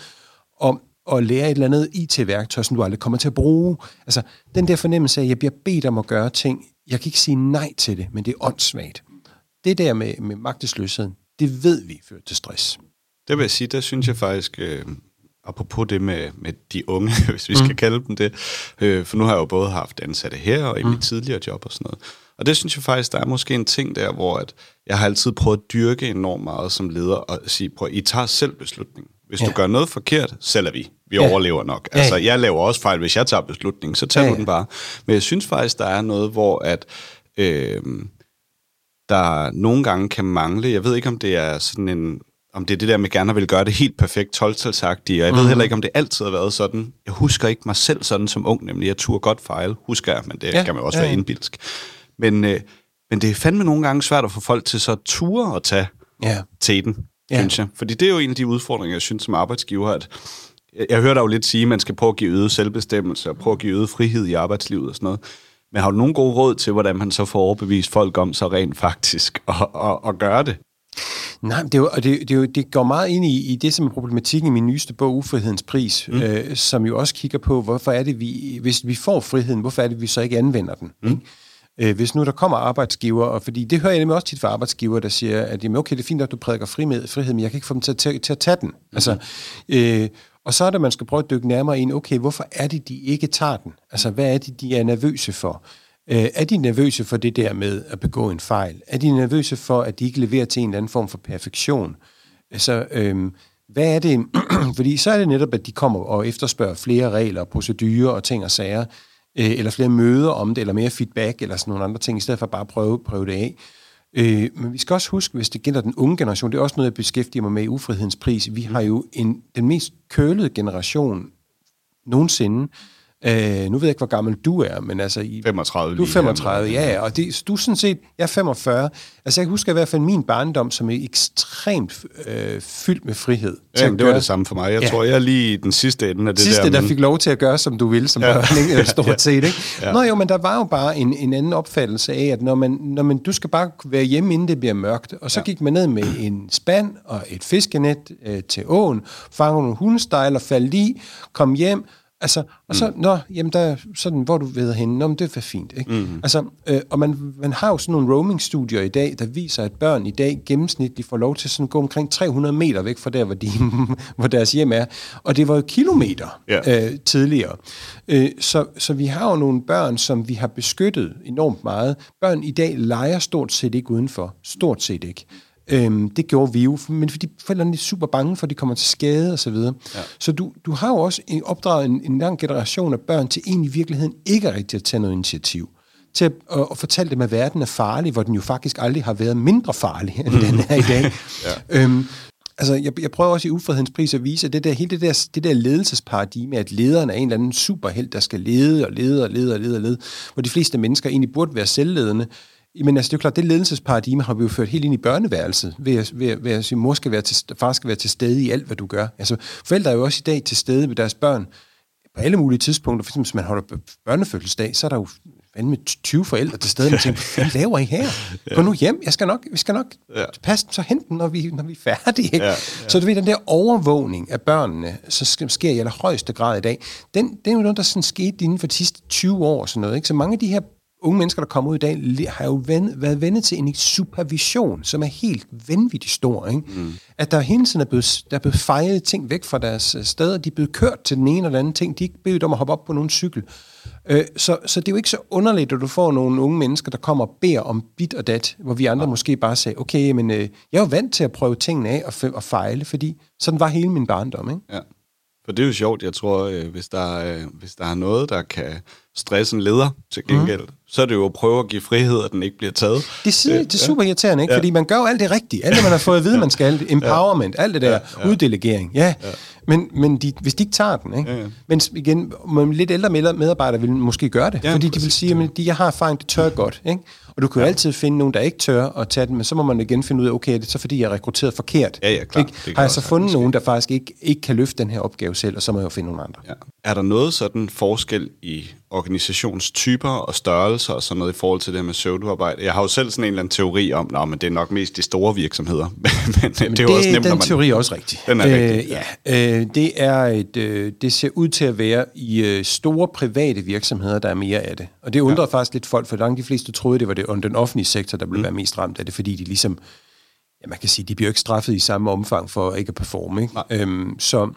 og at lære et eller andet IT-værktøj, som du aldrig kommer til at bruge. Altså, den der fornemmelse af, at jeg bliver bedt om at gøre ting, jeg kan ikke sige nej til det, men det er åndssvagt. Det der med, med magtesløsheden, det ved vi fører til stress. Det vil jeg sige, der synes jeg faktisk, øh, apropos det med, med de unge, [LAUGHS] hvis vi mm. skal kalde dem det, øh, for nu har jeg jo både haft ansatte her og i mm. mit tidligere job og sådan noget, Og det synes jeg faktisk, der er måske en ting der, hvor at jeg har altid prøvet at dyrke enormt meget som leder og sige, prøv, I tager selv beslutningen. Hvis ja. du gør noget forkert, selv er vi. Vi ja. overlever nok. Ja. Altså, jeg laver også fejl. Hvis jeg tager beslutningen, så tager ja, ja. du den bare. Men jeg synes faktisk, der er noget, hvor at... Øh, der nogle gange kan mangle. Jeg ved ikke, om det er sådan en om det er det der med gerne vil gøre det helt perfekt 12 og jeg mm. ved mhm. heller ikke, om det altid har været sådan. Jeg husker ikke mig selv sådan som ung, nemlig jeg turde godt fejle, husker jeg, men det ja. kan man også ja. være indbilsk. Men, øh, men det er fandme nogle gange svært at få folk til så ture at tage ja. teten, ja. synes jeg. Fordi det er jo en af de udfordringer, jeg synes som arbejdsgiver, at jeg hører dig jo lidt sige, at man skal prøve at give øget selvbestemmelse og prøve at give øget frihed i arbejdslivet og sådan noget. Men har du nogen gode råd til, hvordan man så får overbevist folk om så rent faktisk at, at, at gøre det? Nej, det, er jo, det, det, er jo, det går meget ind i, i det, som er problematikken i min nyeste bog, Ufrihedens Pris, mm. øh, som jo også kigger på, hvorfor er det, vi, hvis vi får friheden, hvorfor er det, vi så ikke anvender den? Mm. Ikke? Øh, hvis nu der kommer arbejdsgiver, og fordi det hører jeg nemlig også tit fra arbejdsgiver, der siger, at jamen, okay, det er fint, at du prædiker frihed, frihed, men jeg kan ikke få dem til, til, til at tage den. Mm. Altså, øh, og så er det, man skal prøve at dykke nærmere ind, okay, hvorfor er det, de ikke tager den? Altså, hvad er det, de er nervøse for? Øh, er de nervøse for det der med at begå en fejl? Er de nervøse for, at de ikke leverer til en eller anden form for perfektion? Altså, øh, hvad er det? [CLEARS THROAT] Fordi så er det netop, at de kommer og efterspørger flere regler, procedurer og ting og sager, øh, eller flere møder om det, eller mere feedback, eller sådan nogle andre ting, i stedet for bare at prøve, prøve det af. Øh, men vi skal også huske, hvis det gælder den unge generation, det er også noget, jeg beskæftiger mig med i Ufrihedens Pris. Vi har jo en, den mest kølede generation nogensinde, Øh, nu ved jeg ikke, hvor gammel du er, men altså... I, 35 Du er 35, ja, ja. Og det, du er sådan set... Jeg er 45. Altså, jeg husker i hvert fald min barndom, som er ekstremt øh, fyldt med frihed. Ja, det gøre. var det samme for mig. Jeg ja. tror, jeg er lige den sidste ende af det sidste, der... Sidste, der fik lov til at gøre, som du vil, som ja. børn, [LAUGHS] ikke? stort [LAUGHS] ja. set, ikke? Ja. Nå jo, men der var jo bare en, en anden opfattelse af, at når man, når man, du skal bare være hjemme, inden det bliver mørkt. Og så ja. gik man ned med en spand og et fiskenet øh, til åen, fangede nogle hundestejler, faldt i, kom hjem, Altså, og så, mm. nå, jamen der, sådan, hvor du ved henne, nå, men det var fint, ikke? Mm. Altså, øh, og man, man har jo sådan nogle roaming-studier i dag, der viser, at børn i dag gennemsnitligt får lov til sådan at gå omkring 300 meter væk fra der, hvor, de, [LAUGHS] hvor deres hjem er. Og det var jo kilometer yeah. øh, tidligere. Øh, så, så vi har jo nogle børn, som vi har beskyttet enormt meget. Børn i dag leger stort set ikke udenfor. Stort set ikke. Øhm, det gjorde vi jo, men fordi forældrene er super bange for, at de kommer til skade osv. Så, ja. så du, du har jo også opdraget en, en lang generation af børn til egentlig i virkeligheden ikke rigtig at tage noget initiativ til at, at, at fortælle dem, at verden er farlig, hvor den jo faktisk aldrig har været mindre farlig, end den er i dag. [LAUGHS] ja. øhm, altså, jeg, jeg prøver også i Ufredhedens pris at vise, at det der, hele det der, det der ledelsesparadigme, at lederen er en eller anden superheld, der skal lede og lede og lede og lede og lede, hvor de fleste mennesker egentlig burde være selvledende, Jamen altså, det er jo klart, det ledelsesparadigme har vi jo ført helt ind i børneværelset, ved at, ved, ved at sige, mor skal være til, far skal være til stede i alt, hvad du gør. Altså, forældre er jo også i dag til stede med deres børn på alle mulige tidspunkter. For eksempel, hvis man holder børnefødselsdag, så er der jo med 20 forældre til stede, og [LAUGHS] tænker, hvad laver I her? Gå nu hjem, jeg skal nok, vi skal nok ja. passe dem, så hente dem, når vi, når vi er færdige. Ja, ja. Så du ved, den der overvågning af børnene, så sker i allerhøjeste grad i dag, den, den er jo noget, der sådan skete inden for de sidste 20 år. Sådan noget, ikke? Så mange af de her unge mennesker, der kommer ud i dag, har jo ven, været vendet til en supervision, som er helt vanvittigt stor. Ikke? Mm. At der hele tiden er blevet, der er blevet fejret ting væk fra deres øh, steder, de er blevet kørt til den ene eller anden ting, de er ikke bedt om at hoppe op på nogen cykel. Øh, så, så det er jo ikke så underligt, at du får nogle unge mennesker, der kommer og beder om bit og dat, hvor vi andre ja. måske bare sagde, okay, men øh, jeg er jo vant til at prøve tingene af og, og fejle, fordi sådan var hele min barndom. Ikke? Ja. For det er jo sjovt, jeg tror, øh, hvis, der, øh, hvis der er noget, der kan stresse en leder til gengæld, mm. så er det jo at prøve at give frihed, at den ikke bliver taget. Det er, det er super irriterende, ikke? Ja. fordi man gør jo alt det rigtige. Alt det, man har fået at vide, man skal. Empowerment, alt det der. Ja, ja. Uddelegering. Ja. ja. Men, men de, hvis de ikke tager den, ikke? Ja, ja. men igen, men lidt ældre medarbejdere vil måske gøre det, ja, fordi de vil sige, at de, jeg har erfaring, det tør godt. Ikke? Og du kan jo ja. altid finde nogen, der ikke tør at tage den, men så må man igen finde ud af, okay, er det så fordi, jeg er rekrutteret forkert? Ja, ja, klar. Ikke? Har jeg så fundet nogen, der faktisk ikke, ikke kan løfte den her opgave selv, og så må jeg jo finde nogle andre. Ja. Er der noget sådan forskel i organisationstyper og størrelser og sådan noget i forhold til det med pseudoarbejde? Jeg har jo selv sådan en eller anden teori om, at det er nok mest de store virksomheder. [LAUGHS] men men det er det, også nemt, den man... teori er også rigtig. Den er øh, rigtig. Ja, øh, det er et, øh, det ser ud til at være i øh, store private virksomheder, der er mere af det. Og det undrer ja. faktisk lidt folk, for langt de fleste troede, det var det den offentlige sektor, der blev mm. være mest ramt af det, fordi de ligesom, ja, man kan sige, de bliver ikke straffet i samme omfang for ikke at performe. Ikke? Øhm, så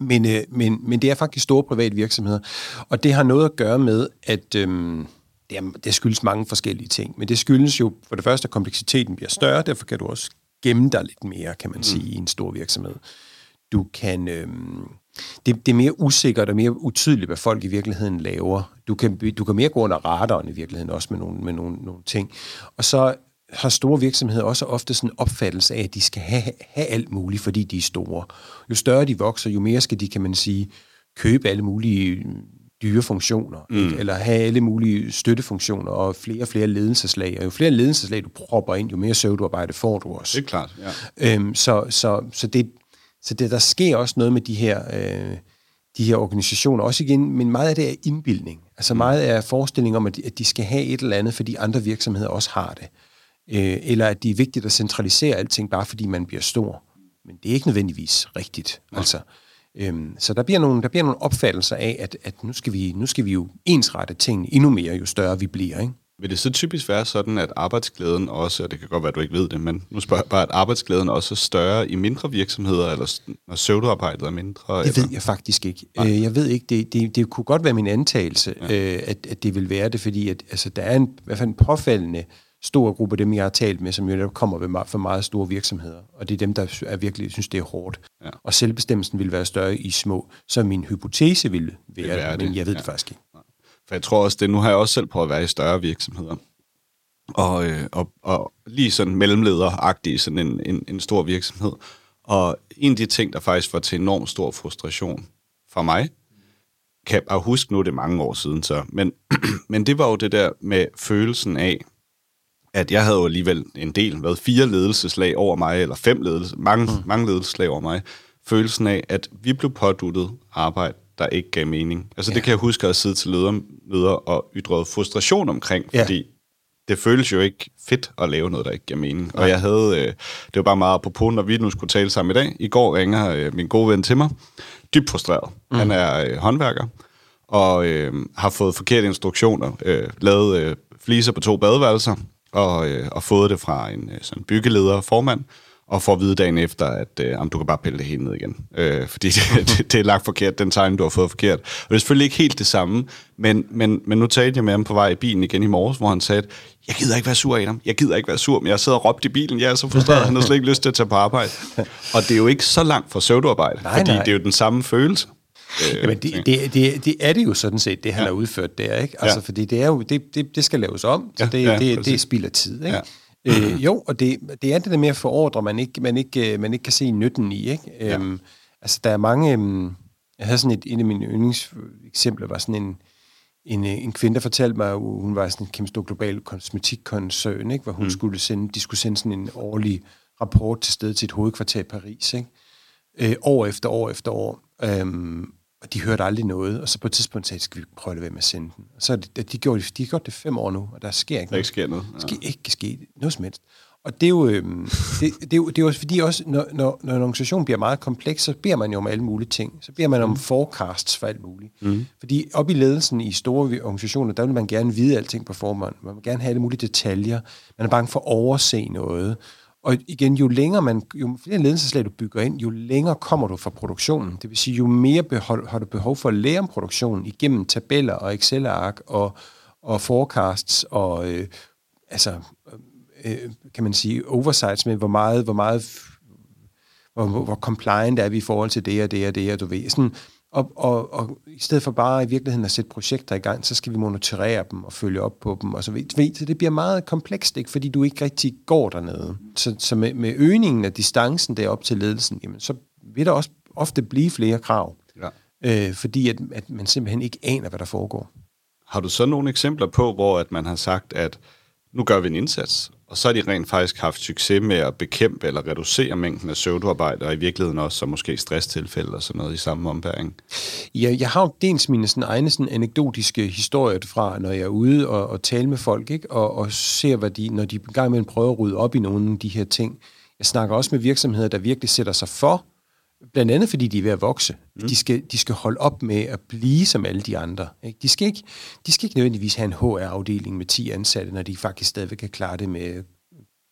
men, øh, men, men det er faktisk store private virksomheder, og det har noget at gøre med, at, øhm, det, er, det skyldes mange forskellige ting. Men det skyldes jo for det første, at kompleksiteten bliver større, derfor kan du også gemme dig lidt mere, kan man mm. sige, i en stor virksomhed. Du kan... Øhm, det, det er mere usikkert og mere utydeligt, hvad folk i virkeligheden laver. Du kan, du kan mere gå under radaren i virkeligheden også med nogle, med nogle, nogle ting. Og så har store virksomheder også ofte sådan en opfattelse af, at de skal have, have alt muligt, fordi de er store. Jo større de vokser, jo mere skal de, kan man sige, købe alle mulige dyre funktioner, mm. eller have alle mulige støttefunktioner og flere og flere ledelseslag. Og jo flere ledelseslag du propper ind, jo mere søvduarbejde får du også. Det er klart, ja. Øhm, så, så, så, det, så det, der sker også noget med de her, øh, de her organisationer. Også igen, men meget af det er indbildning. Altså mm. meget er forestilling om, at de, at de skal have et eller andet, fordi andre virksomheder også har det. Øh, eller at det er vigtigt at centralisere alting, bare fordi man bliver stor. Men det er ikke nødvendigvis rigtigt. Ja. Altså, Øhm, så der bliver, nogle, der bliver nogle opfattelser af, at, at nu, skal vi, nu skal vi jo ensrette tingene endnu mere, jo større vi bliver. Ikke? Vil det så typisk være sådan, at arbejdsglæden også, og det kan godt være, at du ikke ved det, men nu spørger jeg bare, at arbejdsglæden også er større i mindre virksomheder, eller når søvdearbejdet er mindre? Det eller? ved jeg faktisk ikke. Nej. Øh, jeg ved ikke, det, det, det kunne godt være min antagelse, ja. øh, at, at det vil være det, fordi at, altså, der er en, i hvert fald en påfaldende stor gruppe af dem, jeg har talt med, som jo kommer ved for meget store virksomheder. Og det er dem, der er virkelig synes, det er hårdt. Ja. Og selvbestemmelsen vil være større i små. Så min hypotese ville være, det, være det, men jeg ved ja. det faktisk ikke. For jeg tror også, det nu har jeg også selv prøvet at være i større virksomheder. Og, øh, og, og lige sådan mellemlederagtig i sådan en, en, en stor virksomhed. Og en af de ting, der faktisk var til enormt stor frustration for mig, kan jeg huske nu, det er mange år siden så, men, [CLEARS THROAT] men det var jo det der med følelsen af, at jeg havde jo alligevel en del, været fire ledelseslag over mig, eller fem ledelse, mange, mm. mange ledelseslag over mig, følelsen af, at vi blev påduttet arbejde, der ikke gav mening. Altså ja. det kan jeg huske at sidde til leder, og ytrede frustration omkring, fordi ja. det føles jo ikke fedt at lave noget, der ikke giver mening. Ja. Og jeg havde, øh, det var bare meget apropos, når vi nu skulle tale sammen i dag. I går ringer øh, min gode ven til mig, dybt frustreret. Mm. Han er øh, håndværker, og øh, har fået forkerte instruktioner, øh, lavet øh, fliser på to badeværelser, og, øh, og fået det fra en øh, sådan byggeleder formand, og får at vide dagen efter, at øh, om du kan bare pille det hele ned igen. Øh, [LAUGHS] fordi det, det, det er lagt forkert, den tegn, du har fået forkert. Og det er selvfølgelig ikke helt det samme, men, men, men nu talte jeg med ham på vej i bilen igen i morges, hvor han sagde, at jeg gider ikke være sur, Adam. Jeg gider ikke være sur, men jeg sidder og råbt i bilen. Jeg er så frustreret, han har slet ikke lyst til at tage på arbejde. Og det er jo ikke så langt fra søvdearbejde, nej, fordi nej. det er jo den samme følelse. Øh, Jamen, det, det, det, det er det jo sådan set, det han ja. har udført der, ikke? Altså, ja. fordi det er jo, det, det, det skal laves om, så det, ja, det, det er spild af tid, ikke? Ja. Øh, jo, og det, det er det der med at få ordre, man ikke, man ikke, øh, man ikke kan se nytten i, ikke? Ja. Øhm, altså, der er mange... Øhm, jeg havde sådan et, en af mine yndlingseksempler, var sådan en, en, øh, en kvinde, der fortalte mig, at hun var sådan en kæmpe stor global kosmetikkoncern, ikke? hvor hun mm. skulle sende, de skulle sende sådan en årlig rapport til sted til et hovedkvarter i Paris, ikke? Øh, år efter år efter år. Øhm, og de hørte aldrig noget, og så på et tidspunkt sagde de, skal vi prøve at være med at sende den. Og så de, de, gjorde, de har gjort det fem år nu, og der sker ikke der noget. sker noget. Ja. Der skal ikke ske noget som helst. Og det er jo, øhm, det, det, er jo, det er jo også fordi, også, når, når, når en organisation bliver meget kompleks, så beder man jo om alle mulige ting. Så beder man om mm. forecasts for alt muligt. Mm. Fordi op i ledelsen i store organisationer, der vil man gerne vide alting på forhånd. Man vil gerne have alle mulige detaljer. Man er bange for at overse noget. Og igen, jo længere man, jo flere ledelseslag du bygger ind, jo længere kommer du fra produktionen. Det vil sige, jo mere behov, har du behov for at lære om produktionen igennem tabeller og Excel-ark og, og forecasts og øh, altså, øh, øh, kan man sige, oversights med, hvor meget, hvor meget hvor, hvor compliant er vi i forhold til det og det og det, og du ved. Sådan, og, og, og i stedet for bare i virkeligheden at sætte projekter i gang, så skal vi monitorere dem og følge op på dem. Og så, ved, så det bliver meget komplekst, ikke? fordi du ikke rigtig går dernede. Så, så med, med øgningen af distancen derop til ledelsen, jamen, så vil der også ofte blive flere krav. Ja. Øh, fordi at, at man simpelthen ikke aner, hvad der foregår. Har du så nogle eksempler på, hvor at man har sagt, at nu gør vi en indsats, og så har de rent faktisk haft succes med at bekæmpe eller reducere mængden af søvdearbejde, og i virkeligheden også så måske stresstilfælde og sådan noget i samme ombæring. Ja, jeg har jo dels mine sådan, egne sådan, anekdotiske historier fra, når jeg er ude og, og tale med folk, ikke? Og, og ser, hvad de, når de gang med prøver at rydde op i nogle af de her ting. Jeg snakker også med virksomheder, der virkelig sætter sig for, blandt andet fordi de er ved at vokse. Mm. De, skal, de skal holde op med at blive som alle de andre. Ikke? De, skal ikke, de skal ikke nødvendigvis have en HR-afdeling med 10 ansatte, når de faktisk stadigvæk kan klare det med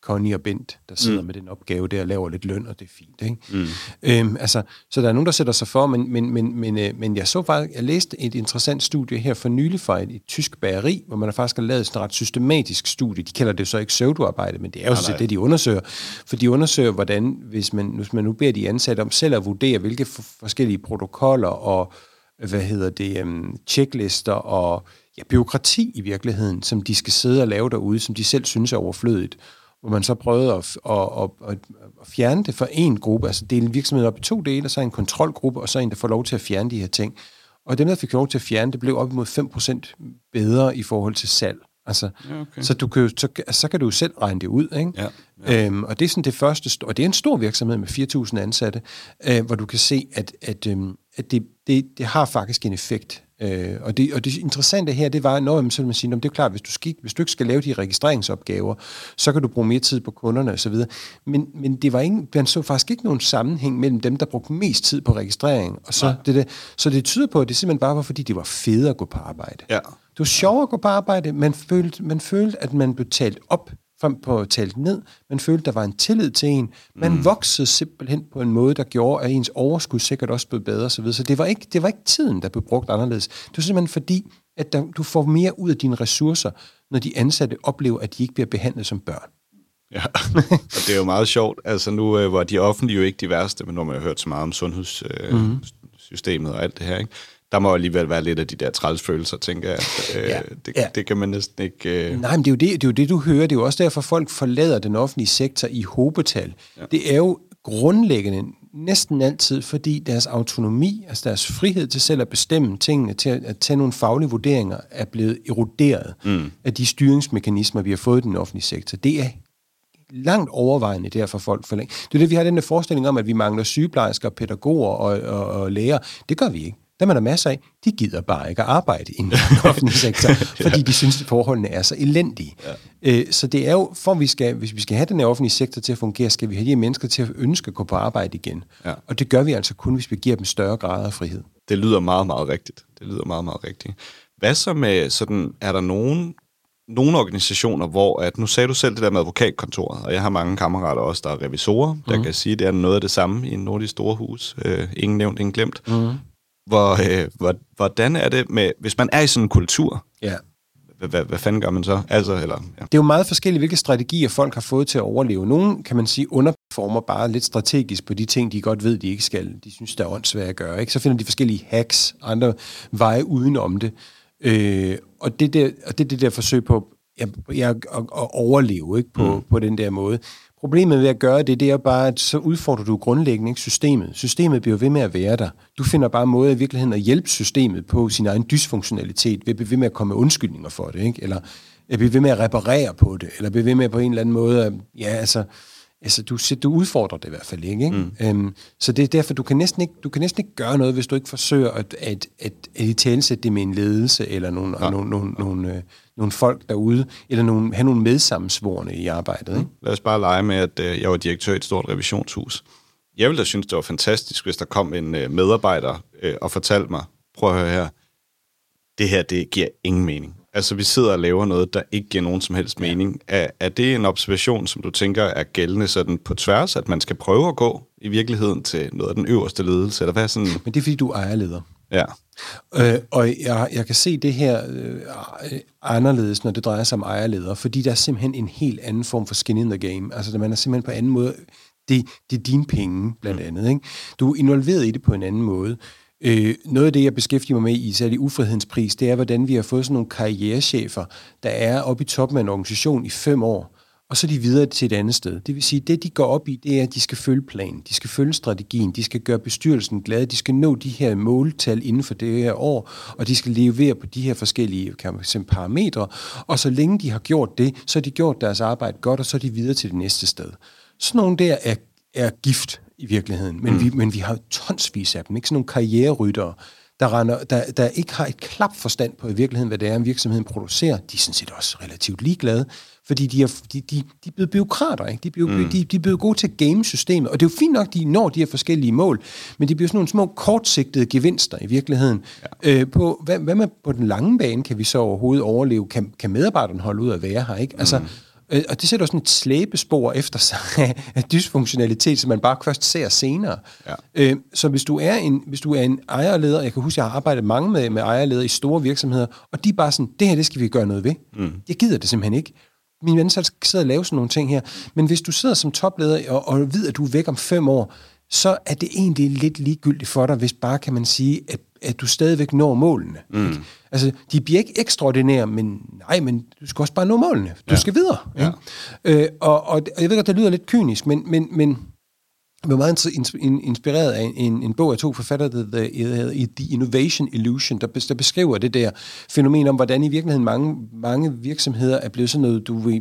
Connie og Bent, der sidder mm. med den opgave der og laver lidt løn, og det er fint. Ikke? Mm. Øhm, altså, så der er nogen, der sætter sig for, men, men, men, men, øh, men jeg så faktisk, jeg læste et interessant studie her for nylig fra et, et tysk bageri, hvor man faktisk har lavet sådan et ret systematisk studie. De kalder det så ikke pseudoarbejde, men det er jo så det, de undersøger. For de undersøger, hvordan, hvis man, hvis man nu beder de ansatte om selv at vurdere, hvilke forskellige protokoller og hvad hedder det, um, checklister og ja, byråkrati i virkeligheden, som de skal sidde og lave derude, som de selv synes er overflødigt. Hvor man så prøvede at, at, at, at, at fjerne det for en gruppe, altså dele virksomheden op i to dele, og så en kontrolgruppe, og så en, der får lov til at fjerne de her ting. Og dem, der fik lov til at fjerne, det blev op imod 5% bedre i forhold til salg. Altså, ja, okay. Så, du kan, så, så kan du selv regne det ud. Ikke? Ja, ja. Øhm, og det er sådan det første, og det er en stor virksomhed med 4.000 ansatte, øh, hvor du kan se, at, at, øh, at det, det, det har faktisk en effekt. Øh, og, det, og det interessante her, det var, når så man sige, det er klart, hvis du, skal, hvis du ikke skal lave de registreringsopgaver, så kan du bruge mere tid på kunderne osv. Men, men det var ingen, man så faktisk ikke nogen sammenhæng mellem dem, der brugte mest tid på registrering, og så det, det. Så det tyder på, at det simpelthen bare var, fordi det var fedt at gå på arbejde. Ja. Det var sjovere at gå på arbejde. Man følte, man følte, at man blev talt op frem på talt ned. Man følte, der var en tillid til en. Man mm. voksede simpelthen på en måde, der gjorde, at ens overskud sikkert også blev bedre osv. Så det var, ikke, det var ikke tiden, der blev brugt anderledes. Det var simpelthen fordi, at der, du får mere ud af dine ressourcer, når de ansatte oplever, at de ikke bliver behandlet som børn. Ja, og det er jo meget sjovt. Altså nu øh, var de offentlige jo ikke de værste, men når man har hørt så meget om sundhedssystemet øh, mm. og alt det her, ikke? Der må alligevel være lidt af de der trælsfølelser, tænker jeg. [LAUGHS] Øh, ja, det, ja. det kan man næsten ikke... Øh... Nej, men det er, jo det, det er jo det, du hører. Det er jo også derfor, folk forlader den offentlige sektor i hobetal. Ja. Det er jo grundlæggende næsten altid, fordi deres autonomi, altså deres frihed til selv at bestemme tingene, til at, at tage nogle faglige vurderinger, er blevet eroderet mm. af de styringsmekanismer, vi har fået i den offentlige sektor. Det er langt overvejende derfor folk for længe. Det er det, vi har den der forestilling om, at vi mangler sygeplejersker, pædagoger og, og, og læger. Det gør vi ikke. Dem er der masser af. De gider bare ikke at arbejde i den [LAUGHS] offentlige sektor, fordi de synes, at forholdene er så elendige. Ja. Øh, så det er jo, for vi skal, hvis vi skal have den her offentlige sektor til at fungere, skal vi have de mennesker til at ønske at gå på arbejde igen. Ja. Og det gør vi altså kun, hvis vi giver dem større grad af frihed. Det lyder meget, meget rigtigt. Det lyder meget, meget rigtigt. Hvad så med sådan, er der nogen nogle organisationer, hvor at, nu sagde du selv det der med advokatkontoret, og jeg har mange kammerater også, der er revisorer, der mm. kan sige, at det er noget af det samme i en nordisk storhus. Øh, ingen nævnt, ingen glemt. Mm hvor, øh, hvor, hvordan er det med, hvis man er i sådan en kultur, ja. hvad, hvad fanden gør man så? Altså, eller, ja. Det er jo meget forskelligt, hvilke strategier folk har fået til at overleve. Nogle, kan man sige, underperformer bare lidt strategisk på de ting, de godt ved, de ikke skal. De synes, der er åndssvært at gøre. Ikke? Så finder de forskellige hacks, andre veje udenom det. Øh, og det, der, og det er det der forsøg på ja, ja, at, at overleve ikke? På, mm. på den der måde. Problemet ved at gøre det, det er bare, at så udfordrer du grundlæggende ikke systemet. Systemet bliver ved med at være der. Du finder bare måde i virkeligheden at hjælpe systemet på sin egen dysfunktionalitet, ved at blive ved med at komme med undskyldninger for det, ikke? eller at blive ved med at reparere på det, eller blive ved med på en eller anden måde, at, ja, altså, altså du, du udfordrer det i hvert fald ikke. ikke? Mm. Øhm, så det er derfor, du kan, næsten ikke, du kan næsten ikke gøre noget, hvis du ikke forsøger at, at, at, at talesætte det med en ledelse, eller nogle, ja. nogle, nogle, nogle, øh, nogle folk derude, eller nogle, have nogle medsammensvorene i arbejdet. Ikke? Mm. Lad os bare lege med, at øh, jeg var direktør i et stort revisionshus. Jeg ville da synes, det var fantastisk, hvis der kom en øh, medarbejder øh, og fortalte mig, prøv at høre her, det her, det giver ingen mening. Altså, vi sidder og laver noget, der ikke giver nogen som helst mening. Er, er det en observation, som du tænker er gældende sådan på tværs, at man skal prøve at gå i virkeligheden til noget af den øverste ledelse? Eller hvad sådan? Men det er, fordi du er leder. Ja. Øh, og jeg, jeg kan se det her øh, anderledes, når det drejer sig om ejerledere, fordi der er simpelthen en helt anden form for skin in the game. Altså, man er simpelthen på en anden måde... Det, det er dine penge, blandt mm. andet. Ikke? Du er involveret i det på en anden måde. Øh, noget af det, jeg beskæftiger mig med i særlig ufriheden pris, det er, hvordan vi har fået sådan nogle karrierechefer, der er oppe i toppen af en organisation i fem år, og så er de videre til et andet sted. Det vil sige, det de går op i, det er, at de skal følge planen, de skal følge strategien, de skal gøre bestyrelsen glad, de skal nå de her måltal inden for det her år, og de skal levere på de her forskellige kan man sige, parametre, og så længe de har gjort det, så har de gjort deres arbejde godt, og så er de videre til det næste sted. Sådan nogle der er, er gift i virkeligheden, men, mm. vi, men vi har tonsvis af dem, ikke sådan nogle karriereryttere, der, render, der, der ikke har et klap forstand på i virkeligheden, hvad det er, en virksomheden producerer. De er sådan set også relativt ligeglade, fordi de er, de, de, de er blevet byråkrater, ikke? De, er blevet, mm. de, de er blevet gode til at game systemet, og det er jo fint nok, de når de her forskellige mål, men det bliver sådan nogle små kortsigtede gevinster i virkeligheden. Ja. Øh, på, hvad, hvad med på den lange bane kan vi så overhovedet overleve? Kan, kan medarbejderne holde ud at være her, ikke? Altså, mm Øh, og det sætter også sådan et slæbespor efter sig af dysfunktionalitet, som man bare først ser senere. Ja. Øh, så hvis du er en, hvis du er en ejerleder, jeg kan huske, jeg har arbejdet mange med, med ejerledere i store virksomheder, og de er bare sådan, det her, det skal vi gøre noget ved. Mm. Jeg gider det simpelthen ikke. Min ven skal sidde og lave sådan nogle ting her. Men hvis du sidder som topleder og, og ved, at du er væk om fem år, så er det egentlig lidt ligegyldigt for dig, hvis bare kan man sige, at, at du stadigvæk når målene. Mm. Ikke? Altså, de bliver ikke ekstraordinære, men nej, men du skal også bare nå målene. Du ja. skal videre. Ja. Øh, og, og jeg ved godt, det lyder lidt kynisk, men, men, men var meget inspireret af en, en bog af to forfattere, der hedder The Innovation Illusion, der, der beskriver det der fænomen om, hvordan i virkeligheden mange, mange virksomheder er blevet sådan noget, du ved,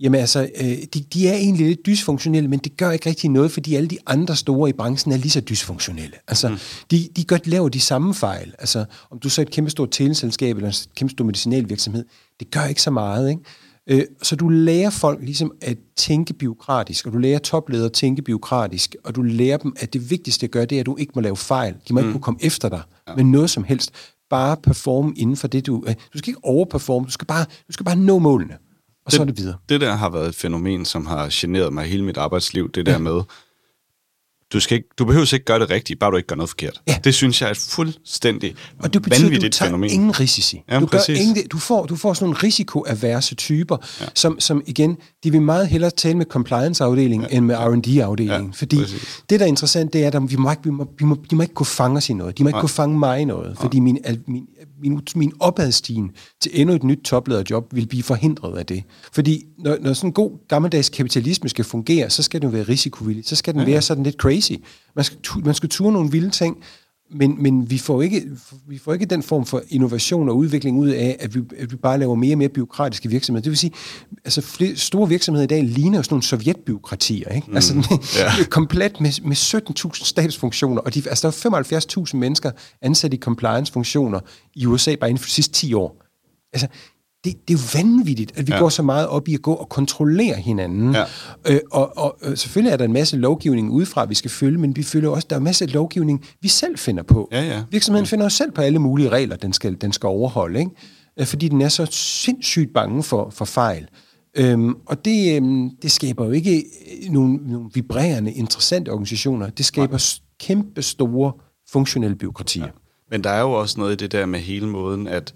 Jamen altså, øh, de, de er egentlig lidt dysfunktionelle, men det gør ikke rigtig noget, fordi alle de andre store i branchen er lige så dysfunktionelle. Altså, mm. de, de gør, laver de samme fejl. Altså, om du så er et kæmpe stort teleselskab eller en kæmpe stor medicinalvirksomhed, det gør ikke så meget, ikke? Øh, så du lærer folk ligesom at tænke biokratisk, og du lærer topledere at tænke biokratisk, og du lærer dem, at det vigtigste at gøre, det er, at du ikke må lave fejl. De må mm. ikke kunne komme efter dig ja. med noget som helst. Bare performe inden for det, du... Øh, du skal ikke overperforme, du skal bare, du skal bare nå målene. Og det, så er det videre. Det der har været et fænomen, som har generet mig hele mit arbejdsliv, det der ja. med, du, skal ikke, du behøver ikke gøre det rigtigt, bare du ikke gør noget forkert. Ja. Det synes jeg er et fuldstændig Og det betyder, at du tager fænomen. ingen risici. Ja, du, gør ingen, du, får, du får sådan nogle risikoaverse typer, ja. som, som igen, de vil meget hellere tale med compliance-afdelingen ja. end med R&D-afdelingen. Ja, fordi præcis. det, der er interessant, det er, at vi må ikke, vi må, vi må, de må ikke kunne fange os i noget. De må ikke Nej. kunne fange mig i noget. Fordi min, min, min, min opadstigen til endnu et nyt toplederjob vil blive forhindret af det. Fordi når, når sådan en god gammeldags kapitalisme skal fungere, så skal den være risikovillig. Så skal den ja. være sådan lidt crazy. Man skal, man skal ture nogle vilde ting, men, men vi, får ikke, vi får ikke den form for innovation og udvikling ud af, at vi, at vi bare laver mere og mere byråkratiske virksomheder. Det vil sige, altså flere, store virksomheder i dag ligner sådan nogle sovjetbyråkratier. Ikke? Mm, altså [LAUGHS] yeah. komplet med, med 17.000 statsfunktioner, og de, altså, der er 75.000 mennesker ansat i compliance-funktioner i USA bare inden for de sidste 10 år. Altså, det, det er jo vanvittigt, at vi ja. går så meget op i at gå og kontrollere hinanden. Ja. Øh, og, og øh, selvfølgelig er der en masse lovgivning udefra, vi skal følge, men vi følger også, der er en masse lovgivning, vi selv finder på. Ja, ja. Virksomheden ja. finder også selv på alle mulige regler, den skal, den skal overholde, ikke? Øh, fordi den er så sindssygt bange for, for fejl. Øhm, og det, øhm, det skaber jo ikke øh, nogle, nogle vibrerende, interessante organisationer. Det skaber Nej. kæmpe store funktionelle byråkratier. Ja. Men der er jo også noget i det der med hele måden, at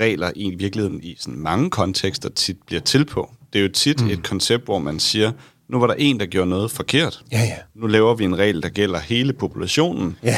regler i virkeligheden i sådan mange kontekster tit bliver til på. Det er jo tit mm. et koncept, hvor man siger, nu var der en, der gjorde noget forkert. Ja, ja. Nu laver vi en regel, der gælder hele populationen. Ja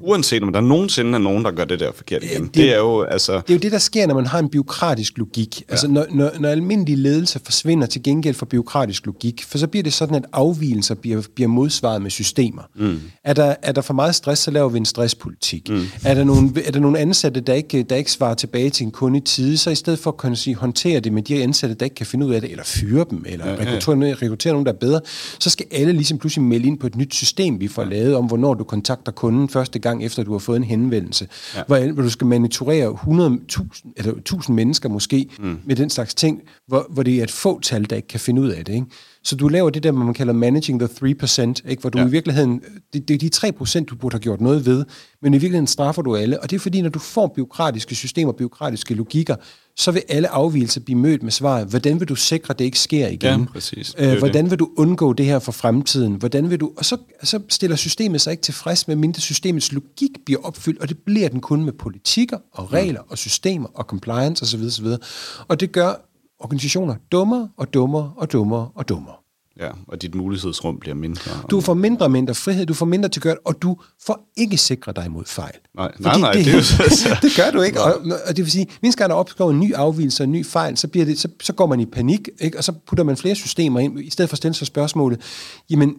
uanset om der nogensinde er nogen, der gør det der forkert igen. Det, det, er jo, altså... det er jo det, der sker, når man har en biokratisk logik. Ja. Altså, når, når, når almindelig ledelse forsvinder til gengæld for biokratisk logik, for så bliver det sådan, at afvielser bliver, bliver modsvaret med systemer. Mm. Er, der, er der for meget stress, så laver vi en stresspolitik. Mm. Er, der nogle, er der nogle ansatte, der ikke, der ikke svarer tilbage til en kunde i tide, så i stedet for at kunne sige, håndtere det med de ansatte, der ikke kan finde ud af det, eller fyre dem, eller ja, rekruttere, ja. rekruttere nogen, der er bedre, så skal alle ligesom pludselig melde ind på et nyt system, vi får lavet om, hvornår du kontakter kunden første gang, efter du har fået en henvendelse, ja. hvor, hvor du skal monitorere 100.000 eller 1000 mennesker måske mm. med den slags ting, hvor, hvor det er et fåtal, der ikke kan finde ud af det. Ikke? Så du laver det der, man kalder managing the 3%, ikke? hvor du ja. i virkeligheden, det, det er de 3%, du burde have gjort noget ved, men i virkeligheden straffer du alle. Og det er fordi, når du får byråkratiske systemer, byråkratiske logikker, så vil alle afvielser blive mødt med svaret, hvordan vil du sikre, at det ikke sker igen? Ja, præcis. Øh, hvordan det. vil du undgå det her for fremtiden? Hvordan vil du... Og så, så stiller systemet sig ikke tilfreds med, mindre systemets logik bliver opfyldt, og det bliver den kun med politikker og regler og systemer og compliance osv. osv. Og det gør organisationer dummere og dummere og dummere og dummere. Ja, og dit mulighedsrum bliver mindre. Du får mindre og mindre frihed, du får mindre til gøre og du får ikke sikret dig mod fejl. Nej, nej, nej det, det, er [LAUGHS] det gør du ikke. Og, og det vil sige, hvis der opstår en ny afvielse og en ny fejl, så, bliver det, så, så går man i panik, ikke? og så putter man flere systemer ind, i stedet for at stille sig spørgsmålet, jamen,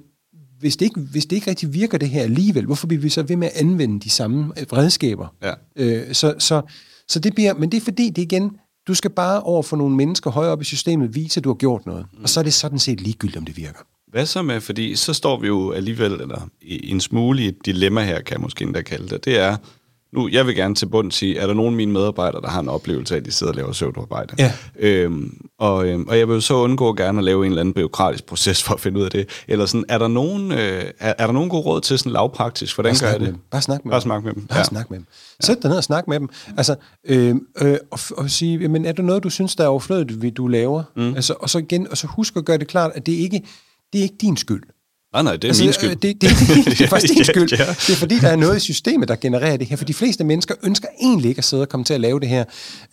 hvis det, ikke, hvis det ikke rigtig virker det her alligevel, hvorfor bliver vi så ved med at anvende de samme redskaber? Ja. Øh, så, så, så det bliver, men det er fordi, det igen, du skal bare over for nogle mennesker højere op i systemet vise, at du har gjort noget. Mm. Og så er det sådan set ligegyldigt, om det virker. Hvad så med, fordi så står vi jo alligevel, eller i en smule i et dilemma her, kan jeg måske endda kalde det, det er, nu, jeg vil gerne til bund sige, er der nogen af mine medarbejdere, der har en oplevelse af, at de sidder og laver søvnarbejde? Ja. Øhm, og, øhm, og jeg vil så undgå gerne at lave en eller anden byråkratisk proces for at finde ud af det. Eller sådan, er der nogen, øh, er, er der nogen god råd til sådan lavpraktisk? Hvordan gør jeg det? Dem. Bare snak med Bare dem. snak med dem. Bare ja. snak med dem. Sæt dig ned og snak med dem. Altså, øh, øh, og, og sige, men er der noget, du synes, der er overflødigt, du laver? Mm. Altså, og så igen, og så husk at gøre det klart, at det ikke det er ikke din skyld. Nej, nej, det er altså, min skyld. Det, det, [LAUGHS] det, det er faktisk din Ja, skyld. ja. Det er fordi, der er noget i systemet, der genererer det her. For de fleste mennesker ønsker egentlig ikke at sidde og komme til at lave det her.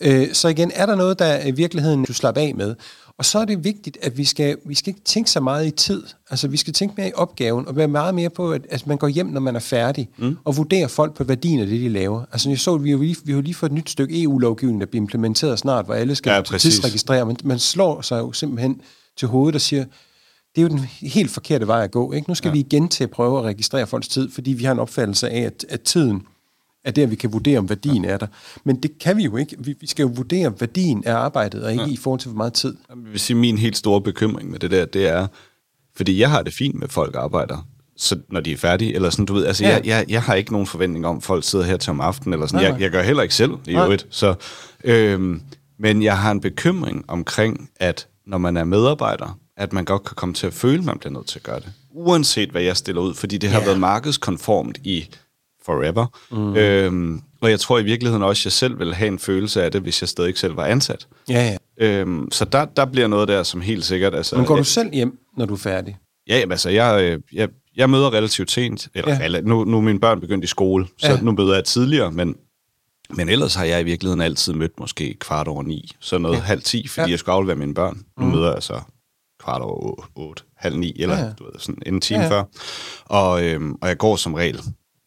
Øh, Så igen, er der noget, der i virkeligheden, du slapper af med? Og så er det vigtigt, at vi skal, vi skal ikke tænke så meget i tid. Altså, vi skal tænke mere i opgaven, og være meget mere på, at, at man går hjem, når man er færdig, mm. og vurderer folk på værdien af det, de laver. Altså, jeg så, at vi har jo lige, vi har lige fået et nyt stykke EU-lovgivning, der bliver implementeret snart, hvor alle skal Ja, ja, tidsregistrere. Man, man slår sig jo simpelthen til hovedet og siger, det er jo den helt forkerte vej at gå. Ikke? Nu skal ja. vi igen til at prøve at registrere folks tid, fordi vi har en opfattelse af, at, at tiden er der, vi kan vurdere, om værdien er der. Men det kan vi jo ikke. Vi, vi skal jo vurdere værdien af arbejdet, og ikke ja. i forhold til, hvor meget tid. Jeg vil sige, min helt store bekymring med det der, det er, fordi jeg har det fint med, at folk arbejder, så når de er færdige, eller sådan, du ved, altså, Ja. ja. jeg, jeg, jeg har ikke nogen forventning om, at folk sidder her til om aftenen, eller sådan, Nej, jeg, nej. jeg gør heller ikke selv, i Nej. øvrigt, så, øhm, men jeg har en bekymring omkring, at når man er medarbejder, at man godt kan komme til at føle, at man bliver nødt til at gøre det, uanset hvad jeg stiller ud, fordi det har Ja. været markedskonformt i forever, mm. øhm, og jeg tror i virkeligheden også, at jeg selv ville have en følelse af det, hvis jeg stadig ikke selv var ansat. Ja, ja. Øhm, så der, der bliver noget der, som helt sikkert... Altså, Men går du selv hjem, når du er færdig? Ja, jamen, altså, jeg, øh, jeg, jeg møder relativt sent. Eller, Ja. nu, nu er mine børn begyndt i skole, så Ja. nu møder jeg tidligere, men, men ellers har jeg i virkeligheden altid mødt måske kvart over ni, så noget Ja. halv ti, fordi ja. jeg skulle aflevere mine børn. Nu mm. møder jeg så kvart over otte, otte halv ni, eller Ja, ja. du ved, sådan en time Ja, ja. før. Og, øhm, og jeg går som regel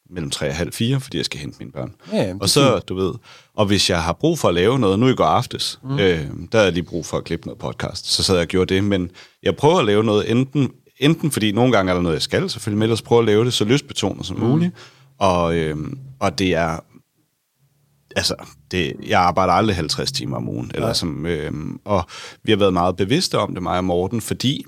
mellem tre og halv fire, fordi jeg skal hente mine børn. Ja, og så, du ved, og hvis jeg har brug for at lave noget, nu i går aftes, mm. øh, der havde jeg lige brug for at klippe noget podcast, så sad jeg og gjorde det, men jeg prøver at lave noget enten, enten fordi nogle gange er der noget, jeg skal selvfølgelig, men ellers prøve at lave det så lystbetonet som mm. muligt, og, øh, og det er, altså, det, jeg arbejder aldrig 50 timer om ugen, eller som, øh, og vi har været meget bevidste om det, mig og Morten, fordi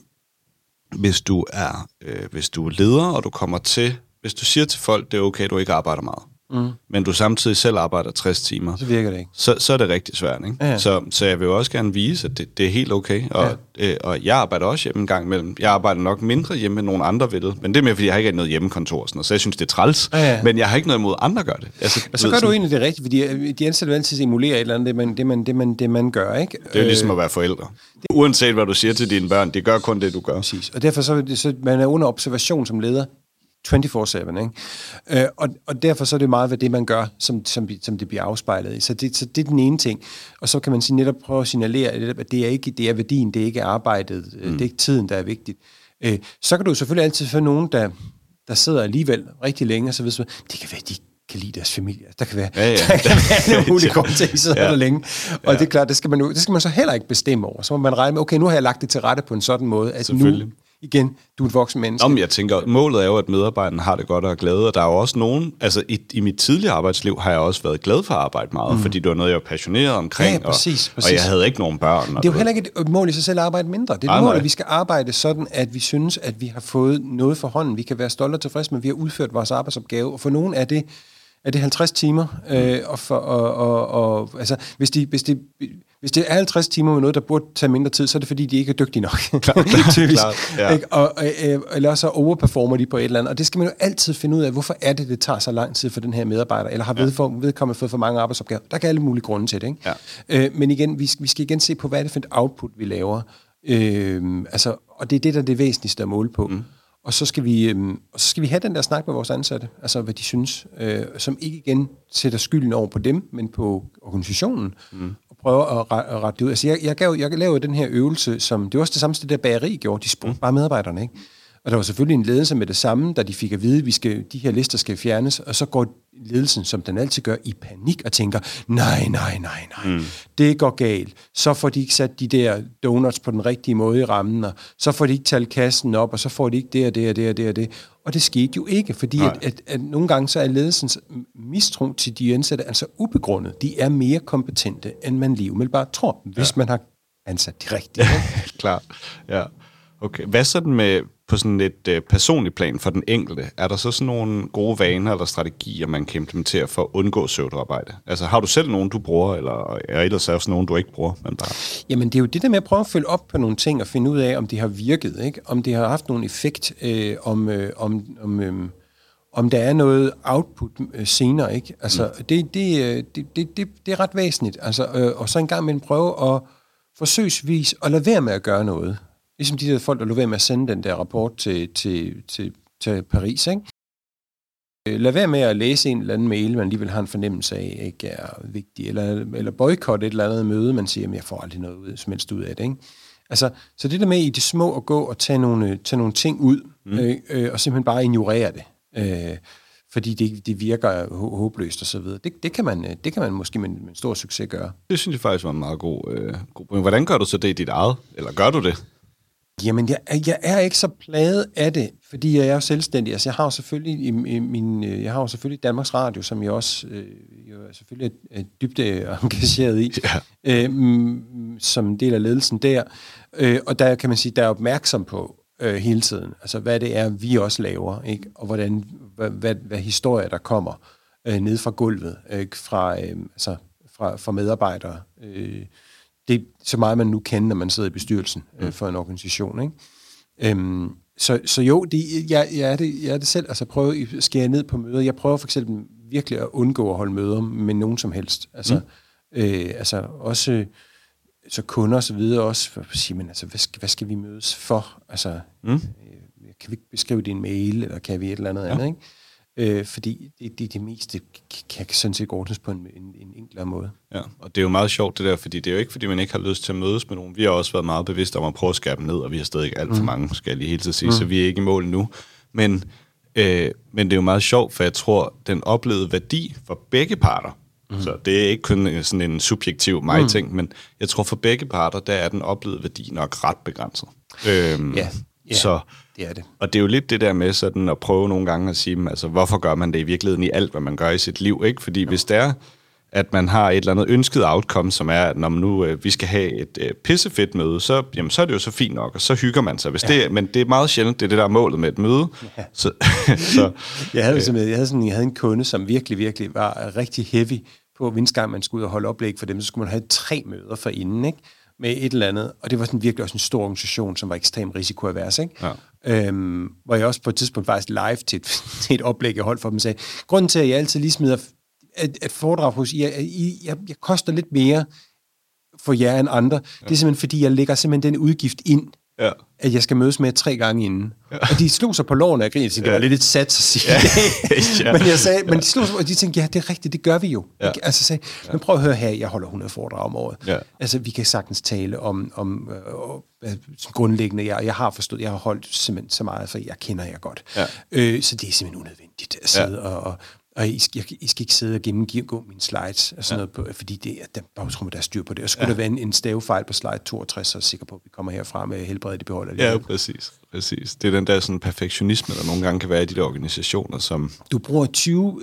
hvis du er øh, hvis du er leder, og du kommer til, hvis du siger til folk, det er okay, du ikke arbejder meget, mm. men du samtidig selv arbejder 60 timer, Så virker det ikke. så, så er det rigtig svært. Ikke? Ja. Så, så jeg vil jo også gerne vise, at det, det er helt okay. Og, ja. øh, og jeg arbejder også hjemme en gang imellem. Jeg arbejder nok mindre hjemme, end nogen andre vil. Men det er mere, fordi jeg har ikke noget hjemmekontor. og Sådan noget, så jeg synes, det er træls. Ja, ja. Men jeg har ikke noget imod, at andre gør det. Altså, Og så gør du egentlig det rigtigt, fordi øh, de ansatte vil altid emulere et eller andet, det man, det man, det man, det man gør, ikke? Det er jo ligesom at være forældre. Uanset hvad du siger til dine børn, det gør kun det, du gør. Præcis. Og derfor så, det- så man er under observation som leder 24-7, ikke? Øh, og, og derfor så er det meget ved det, man gør, som, som, som det bliver afspejlet i. Så det, så det er den ene ting. Og så kan man sige, netop prøve at signalere, at det er ikke det er værdien, det er ikke arbejdet, mm. det er ikke tiden, der er vigtigt. Øh, så kan du selvfølgelig altid få nogen, der, der sidder alligevel rigtig længe, og så ved man, det kan være, de kan lide deres familie. Der kan være, Ja, ja. [LAUGHS] der kan være en mulig grund til, at I sidder ja. Ja. der længe. Og det er klart, det skal, man det skal man så heller ikke bestemme over. Så må man regne med, okay, nu har jeg lagt det til rette på en sådan måde, at nu. Igen, du er et voksen menneske. Om jeg tænker, målet er jo, at medarbejderne har det godt og er glade, og der er jo også nogen, altså i, i mit tidligere arbejdsliv har jeg også været glad for at arbejde meget, mm. fordi det var noget, jeg var passioneret omkring, Ja, præcis, og, præcis. og jeg havde ikke nogen børn. Det er jo heller ikke et mål i sig selv at arbejde mindre. Det er et mål, nej. at vi skal arbejde sådan, at vi synes, at vi har fået noget for hånden. Vi kan være stolte og tilfredse med, at vi har udført vores arbejdsopgave. Og for nogen er det, er det 50 timer. Øh, og for, og, og, og, altså, hvis, de, hvis, de, hvis det er 50 timer med noget, der burde tage mindre tid, så er det fordi, de ikke er dygtige nok. [LAUGHS] [LAUGHS] Typisk. klart, ja. Ikke? Og, øh, eller så overperformer de på et eller andet. Og det skal man jo altid finde ud af, hvorfor er det, det tager så lang tid for den her medarbejder, eller har vedfor, vedkommende fået for mange arbejdsopgaver. Der kan alle mulige grunde til det. Ikke? Ja. Øh, men igen, vi, vi skal igen se på, hvad er det for et output, vi laver. Øh, altså, og det er det, der er det væsentligste at måle på. Mm. Og så skal vi, øhm, og så skal vi have den der snak med vores ansatte, altså hvad de synes, øh, som ikke igen sætter skylden over på dem, men på organisationen, mm. Prøver at, re- at rette det ud. Altså jeg, jeg, gav, jeg lavede den her øvelse, som, det var også det samme, som det der bageri gjorde, de spurgte mm. bare medarbejderne, ikke? Og der var selvfølgelig en ledelse med det samme, da de fik at vide, at vi skal, de her lister skal fjernes, og så går ledelsen, som den altid gør, i panik og tænker, nej, nej, nej, nej, mm. det går galt. Så får de ikke sat de der donuts på den rigtige måde i rammen, og så får de ikke talt kassen op, og så får de ikke det og det og det og det og det. Og det skete jo ikke, fordi at, at, at nogle gange så er ledelsens mistro til de ansatte altså ubegrundet. De er mere kompetente, end man lige umiddelbart tror, hvis ja. man har ansat de rigtige. [LAUGHS] Klart, ja. Okay. Hvad sådan med, på sådan et øh, personligt plan for den enkelte, er der så sådan nogle gode vaner eller strategier, man kan implementere for at undgå søvnarbejde? Altså har du selv nogen, du bruger, eller er ellers er også nogen, du ikke bruger? Men bare... Jamen det er jo det der med at prøve at følge op på nogle ting og finde ud af, om det har virket, ikke? om det har haft nogen effekt, øh, om, øh, om, om, øh, om der er noget output øh, senere. Ikke? Altså, mm. det, det, øh, det, det, det, det er ret væsentligt. Altså, øh, og så en gang med prøve at forsøgsvis at lade være med at gøre noget. Ligesom de der folk, der lå ved med at sende den der rapport til, til, til, til Paris, ikke? Øh, lad være med at læse en eller anden mail, man alligevel har en fornemmelse af, ikke er vigtig, eller, eller boykotte et eller andet møde, man siger, at jeg får aldrig noget ud, som helst ud af det. Ikke? Altså, så det der med i det små at gå og tage nogle, tage nogle ting ud, mm. øh, øh, og simpelthen bare ignorere det, øh, fordi det, det virker håbløst og så videre. Det, det, kan man, øh, det kan man måske med, med stor succes gøre. Det synes jeg faktisk var en meget god, øh, god point. Hvordan gør du så det i dit eget? Eller gør du det? Jamen, jeg, jeg er ikke så plaget af det, fordi jeg er selvstændig. Altså, jeg har jo selvfølgelig, i, i min, øh, jeg har jo selvfølgelig Danmarks Radio, som jeg også øh, jo er selvfølgelig er, er dybt øh, [LAUGHS] engageret i, ja. øh, som en del af ledelsen der. Øh, og der kan man sige, der er opmærksom på øh, hele tiden, altså hvad det er, vi også laver, ikke? og hvordan, hvad, hvad, hvad historier, der kommer øh, ned fra gulvet, øh, fra, øh, altså, fra, fra medarbejdere, øh, det så meget, man nu kender, når man sidder i bestyrelsen øh, for en organisation. Ikke? Øhm, så, så jo, det, jeg, jeg, er det, jeg er det selv. Altså prøve at skære ned på møder. Jeg prøver for eksempel virkelig at undgå at holde møder med nogen som helst. Altså, mm. øh, altså også så kunder og så videre også, for at sige, men altså, hvad skal, hvad skal vi mødes for? Altså, mm. øh, kan vi ikke beskrive en mail, eller kan vi et eller andet ja. andet, ikke? Øh, fordi det, det, det meste kan sådan set ordnes på en, en, en enklere måde. Ja, og det er jo meget sjovt det der, fordi det er jo ikke, fordi man ikke har lyst til at mødes med nogen. Vi har også været meget bevidste om at prøve at skære dem ned, og vi har stadig ikke alt for mm. mange, skal jeg lige hele tiden sige, mm. så vi er ikke i mål nu. Men, øh, men det er jo meget sjovt, for jeg tror, den oplevede værdi for begge parter, Mm. Så det er ikke kun sådan en subjektiv mig-ting, mm. men jeg tror for begge parter, der er den oplevede værdi nok ret begrænset. Øhm, ja, ja. Så det er det. Og det er jo lidt det der med sådan at prøve nogle gange at sige, altså hvorfor gør man det i virkeligheden i alt, hvad man gør i sit liv, ikke? Fordi jo. hvis det er, at man har et eller andet ønsket outcome, som er, at når man nu øh, vi skal have et øh, pissefedt møde, så, jamen, så er det jo så fint nok, og så hygger man sig. Hvis ja. det, men det er meget sjældent, det er det der målet med et møde. Ja. Så, [LAUGHS] så, jeg, havde, øh, jeg, havde sådan, jeg havde en kunde, som virkelig, virkelig var rigtig heavy på, at gang man skulle ud og holde oplæg for dem, så skulle man have tre møder for inden, ikke? Med et eller andet, og det var sådan virkelig også en stor organisation, som var ekstremt risikoavers, ikke? Ja. Øhm, hvor jeg også på et tidspunkt faktisk live til et, [LAUGHS] til et oplæg, jeg holdt for dem, sagde, grunden til, at jeg altid lige smider et, et foredrag hos jer, I, jeg, jeg koster lidt mere for jer end andre, ja. det er simpelthen, fordi jeg lægger simpelthen den udgift ind, ja. at jeg skal mødes med tre gange inden. Ja. Og de slog sig på loven, og grinede, det var lidt et sats at sige ja. [LAUGHS] ja. men, jeg sagde, men de slog sig, og de tænkte, ja, det er rigtigt, det gør vi jo. Ja. Altså sagde, men prøv at høre her, jeg holder 100 foredrag om året. Ja. Altså, vi kan sagtens tale om, om øh, øh, grundlæggende, jeg, jeg har forstået, jeg har holdt simpelthen så meget, for jeg kender jer godt. Ja. Øh, så det er simpelthen unødvendigt at sidde ja. og, og og I skal, I skal ikke sidde og gennemgå mine slides, og sådan ja. noget på, fordi det er, der, bagtrummet, der er styr på det. Og skulle ja. der være en, en stavefejl på slide 62, så er jeg sikker på, at vi kommer herfra med helbredet i behold. Ja, præcis, præcis. Det er den der sådan perfektionisme, der nogle gange kan være i de der organisationer, som... Du bruger 20,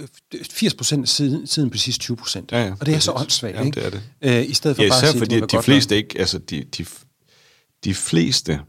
80 procent siden, siden på sidste 20 procent, ja, ja, og det er så åndssvagt, ja, ikke? det er det. Øh, I stedet for ja, bare at sige, fordi de fleste ikke, altså de, de, de fleste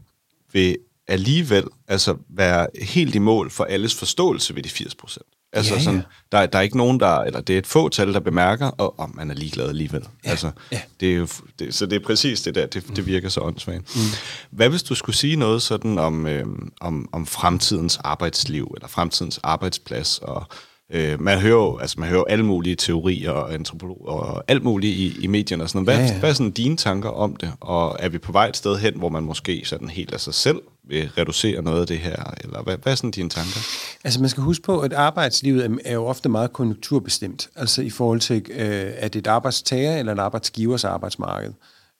vil alligevel altså være helt i mål for alles forståelse ved de 80 procent. Altså ja, ja. sådan, der, der er ikke nogen, der, eller det er et få tal, der bemærker, og, og man er ligeglad alligevel. Ja, altså, ja. Det er jo, det, så det er præcis det der, det, det virker så åndssvagt. Mm. Hvad hvis du skulle sige noget sådan om, øh, om, om fremtidens arbejdsliv, eller fremtidens arbejdsplads, og øh, man hører altså man hører alle mulige teorier og antropologer og alt muligt i, i medierne og sådan noget. Hvad, ja, ja. hvad er sådan dine tanker om det, og er vi på vej et sted hen, hvor man måske sådan helt af sig selv vil reducere noget af det her? Eller hvad, hvad er sådan dine tanker? Altså man skal huske på, at arbejdslivet er jo ofte meget konjunkturbestemt. Altså i forhold til, øh, at et arbejdstager eller en arbejdsgivers arbejdsmarked.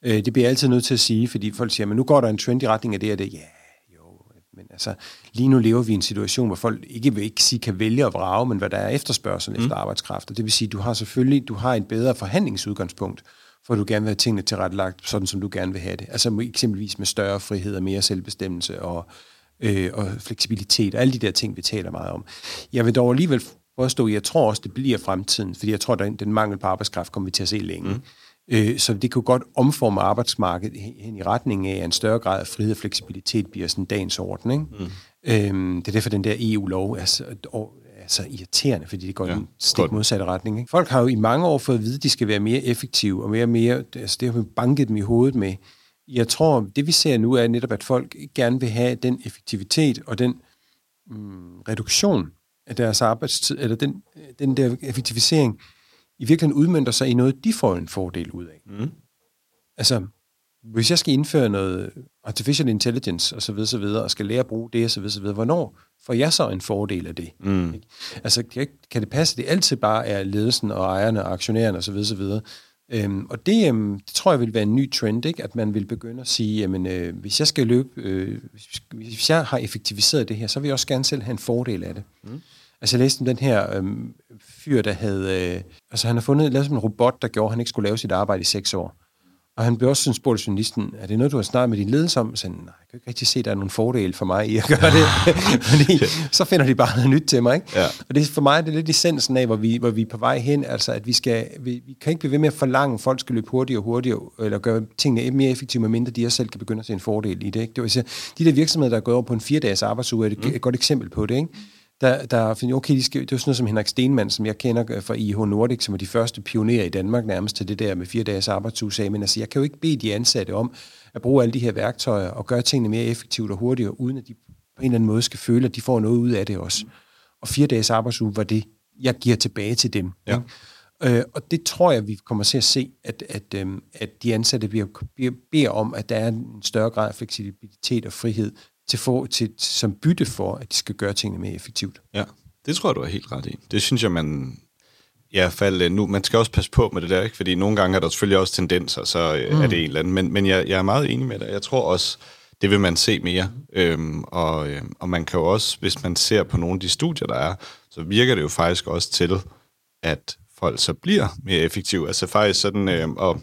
Øh, det bliver jeg altid nødt til at sige, fordi folk siger, men nu går der en trend i retning af det og det. Ja, jo, men altså lige nu lever vi i en situation, hvor folk ikke vil ikke sige, kan vælge at vrage, men hvad der er efterspørgsel mm. efter arbejdskraft. Og det vil sige, du har selvfølgelig du har en bedre forhandlingsudgangspunkt for du gerne vil have tingene tilrettelagt, sådan som du gerne vil have det. Altså eksempelvis med større frihed og mere selvbestemmelse og, øh, og fleksibilitet og alle de der ting, vi taler meget om. Jeg vil dog alligevel påstå, at jeg tror også, det bliver fremtiden, fordi jeg tror, at den mangel på arbejdskraft kommer vi til at se længe. Mm. Øh, så det kunne godt omforme arbejdsmarkedet hen i retning af, at en større grad af frihed og fleksibilitet bliver sådan dagens orden. Ikke? Mm. Øhm, det er derfor, den der EU-lov er så, er irriterende, fordi det går ja, i en stik modsatte retning. Ikke? Folk har jo i mange år fået at vide, at de skal være mere effektive, og mere mere, altså det har vi banket dem i hovedet med. Jeg tror, det vi ser nu er netop, at folk gerne vil have den effektivitet og den mm, reduktion af deres arbejdstid, eller den, den der effektivisering, i virkeligheden udmyndter sig i noget, de får en fordel ud af. Mm. Altså, hvis jeg skal indføre noget artificial intelligence og så videre, så videre, og skal lære at bruge det og så videre, så videre, hvornår får jeg så en fordel af det? Mm. Ikke? Altså, kan, kan det passe, det altid bare er ledelsen og ejerne og aktionærerne og så videre, så videre? Øhm, og det, øhm, det tror jeg vil være en ny trend, ikke? at man vil begynde at sige, jamen, øh, hvis jeg skal løbe, øh, hvis, jeg har effektiviseret det her, så vil jeg også gerne selv have en fordel af det. Mm. Altså jeg læste om den her øhm, fyr, der havde... Øh, altså han har fundet, lavet som en robot, der gjorde, at han ikke skulle lave sit arbejde i seks år. Og han blev også sådan spurgt journalisten, er det noget, du har snakket med din ledelse om? Så nej, jeg kan ikke rigtig se, at der er nogen fordel for mig i at gøre det. [LAUGHS] [LAUGHS] Fordi så finder de bare noget nyt til mig. Ikke? Ja. Og det, for mig er det lidt essensen af, hvor vi, hvor vi er på vej hen. Altså, at vi, skal, vi, vi kan ikke blive ved med at forlange, at folk skal løbe hurtigere og hurtigere, eller gøre tingene mere effektive, medmindre de også selv kan begynde at se en fordel i det. Ikke? det vil sige, de der virksomheder, der er gået over på en fire-dages arbejdsuge, er et, mm. et godt eksempel på det. Ikke? Der, der finder, okay, de skal, det er sådan noget som Henrik Stenmann, som jeg kender fra IH Nordic, som er de første pionerer i Danmark nærmest til det der med fire dages arbejdsuge, sagde, men altså, jeg kan jo ikke bede de ansatte om at bruge alle de her værktøjer og gøre tingene mere effektivt og hurtigere, uden at de på en eller anden måde skal føle, at de får noget ud af det også. Og fire dages arbejdsuge var det, jeg giver tilbage til dem. Ja. Øh, og det tror jeg, vi kommer til at se, at, at, øh, at de ansatte bliver, bliver, beder om, at der er en større grad af fleksibilitet og frihed til for, til, som bytte for, at de skal gøre tingene mere effektivt. Ja, det tror jeg, du er helt ret i. Det synes jeg, man... I hvert fald nu, man skal også passe på med det der, ikke? fordi nogle gange er der selvfølgelig også tendenser, så øh, mm. er det en eller anden. Men, men jeg, jeg er meget enig med dig. Jeg tror også, det vil man se mere. Øhm, og, øh, og man kan jo også, hvis man ser på nogle af de studier, der er, så virker det jo faktisk også til, at folk så bliver mere effektive. Altså faktisk sådan, øh, og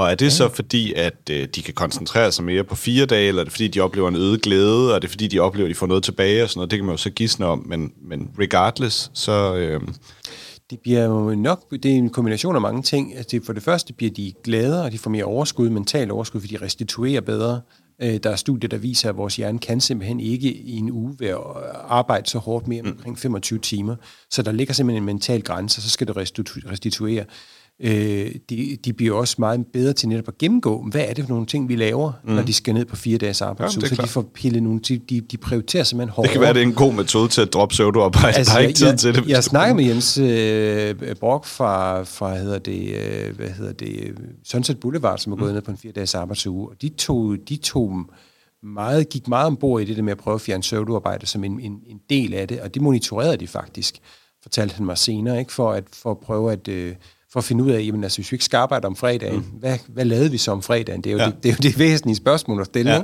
og er det så fordi, at øh, de kan koncentrere sig mere på fire dage, eller er det fordi, de oplever en øget glæde, og er det fordi, de oplever, at de får noget tilbage og sådan noget? Det kan man jo så gisne om, men, men regardless, så... Øh, det bliver jo nok, det er en kombination af mange ting. Altså, for det første bliver de gladere, og de får mere overskud, mental overskud, fordi de restituerer bedre. Øh, der er studier, der viser, at vores hjerne kan simpelthen ikke i en uge være arbejde så hårdt mere end omkring 25 timer. Så der ligger simpelthen en mental grænse, og så skal det restituere øh, de, de bliver også meget bedre til netop at gennemgå, hvad er det for nogle ting, vi laver, mm. når de skal ned på fire dages arbejde. Ja, så de får pillet nogle, de, de, de prioriterer simpelthen hårdere. Det kan være, det er en god metode til at droppe pseudoarbejde. Altså, der er ikke tid jeg, til det. Jeg snakker med Jens øh, Brock fra, fra hedder det, øh, hvad hedder det, Sunset Boulevard, som er gået mm. ned på en fire dages arbejdsuge, og de tog, de tog meget, gik meget ombord i det der med at prøve at fjerne pseudoarbejde som en, en, en del af det, og det monitorerede de faktisk, fortalte han mig senere, ikke for at, for at prøve at... Øh, for at finde ud af, jamen, altså, hvis vi ikke skal arbejde om fredagen, mm. hvad, hvad lavede vi så om fredagen? Det er jo, ja. det, det, er jo det væsentlige spørgsmål at stille. Ja.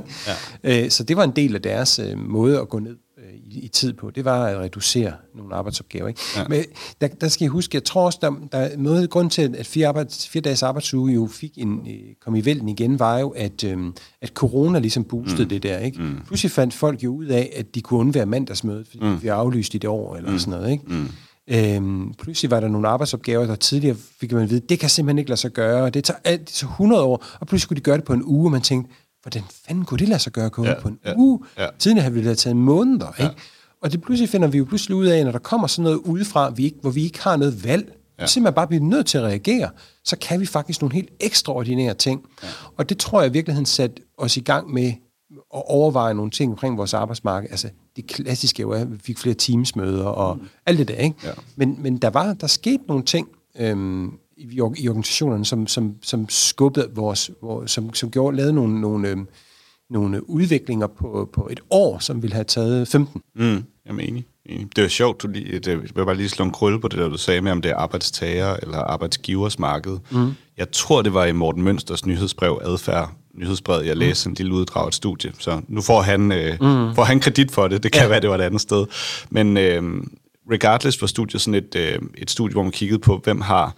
Ja. Øh, så det var en del af deres øh, måde at gå ned øh, i, i tid på. Det var at reducere nogle arbejdsopgaver. Ikke? Ja. Men der, der skal jeg huske, jeg tror også, der, der er noget grund til, at fire, arbejds, fire dages arbejdsuge jo fik en, kom i vælden igen, var jo, at, øh, at corona ligesom boostede mm. det der. Ikke? Mm. Pludselig fandt folk jo ud af, at de kunne undvære mandagsmødet, fordi mm. vi aflyst i det år, eller mm. sådan noget. Ikke? Mm. Øhm, pludselig var der nogle arbejdsopgaver, der tidligere fik man at vide, det kan simpelthen ikke lade sig gøre, det tager alt, så 100 år, og pludselig skulle de gøre det på en uge, og man tænkte, hvordan fanden kunne det lade sig gøre ja, på en ja, uge? Ja. Tidligere har vi det taget måneder, ja. ikke? Og det pludselig finder vi jo pludselig ud af, når der kommer sådan noget udefra, vi ikke, hvor vi ikke har noget valg, ja. så simpelthen bare bliver nødt til at reagere, så kan vi faktisk nogle helt ekstraordinære ting. Ja. Og det tror jeg i virkeligheden satte os i gang med at overveje nogle ting omkring vores arbejdsmarked. Altså, det klassiske jo er, at vi fik flere teamsmøder og mm. alt det der, ikke? Ja. Men, men der var, der skete nogle ting øhm, i, i organisationerne, som, som, som skubbede vores, vores som, som gjorde, lavede nogle, nogle, øhm, nogle udviklinger på, på et år, som ville have taget 15. Mm, jeg er enig. Det er sjovt, du lige, det, jeg vil bare lige slå en krølle på det der, du sagde med, om det er arbejdstager eller arbejdsgivers marked. Mm. Jeg tror, det var i Morten Mønsters nyhedsbrev Adfærd, nyhedsbrevet, jeg læste mm. en lille uddrag et studie. Så nu får han, øh, mm. får han kredit for det. Det kan ja. være, det var et andet sted. Men øh, regardless var studiet sådan et, øh, et studie, hvor man kiggede på, hvem har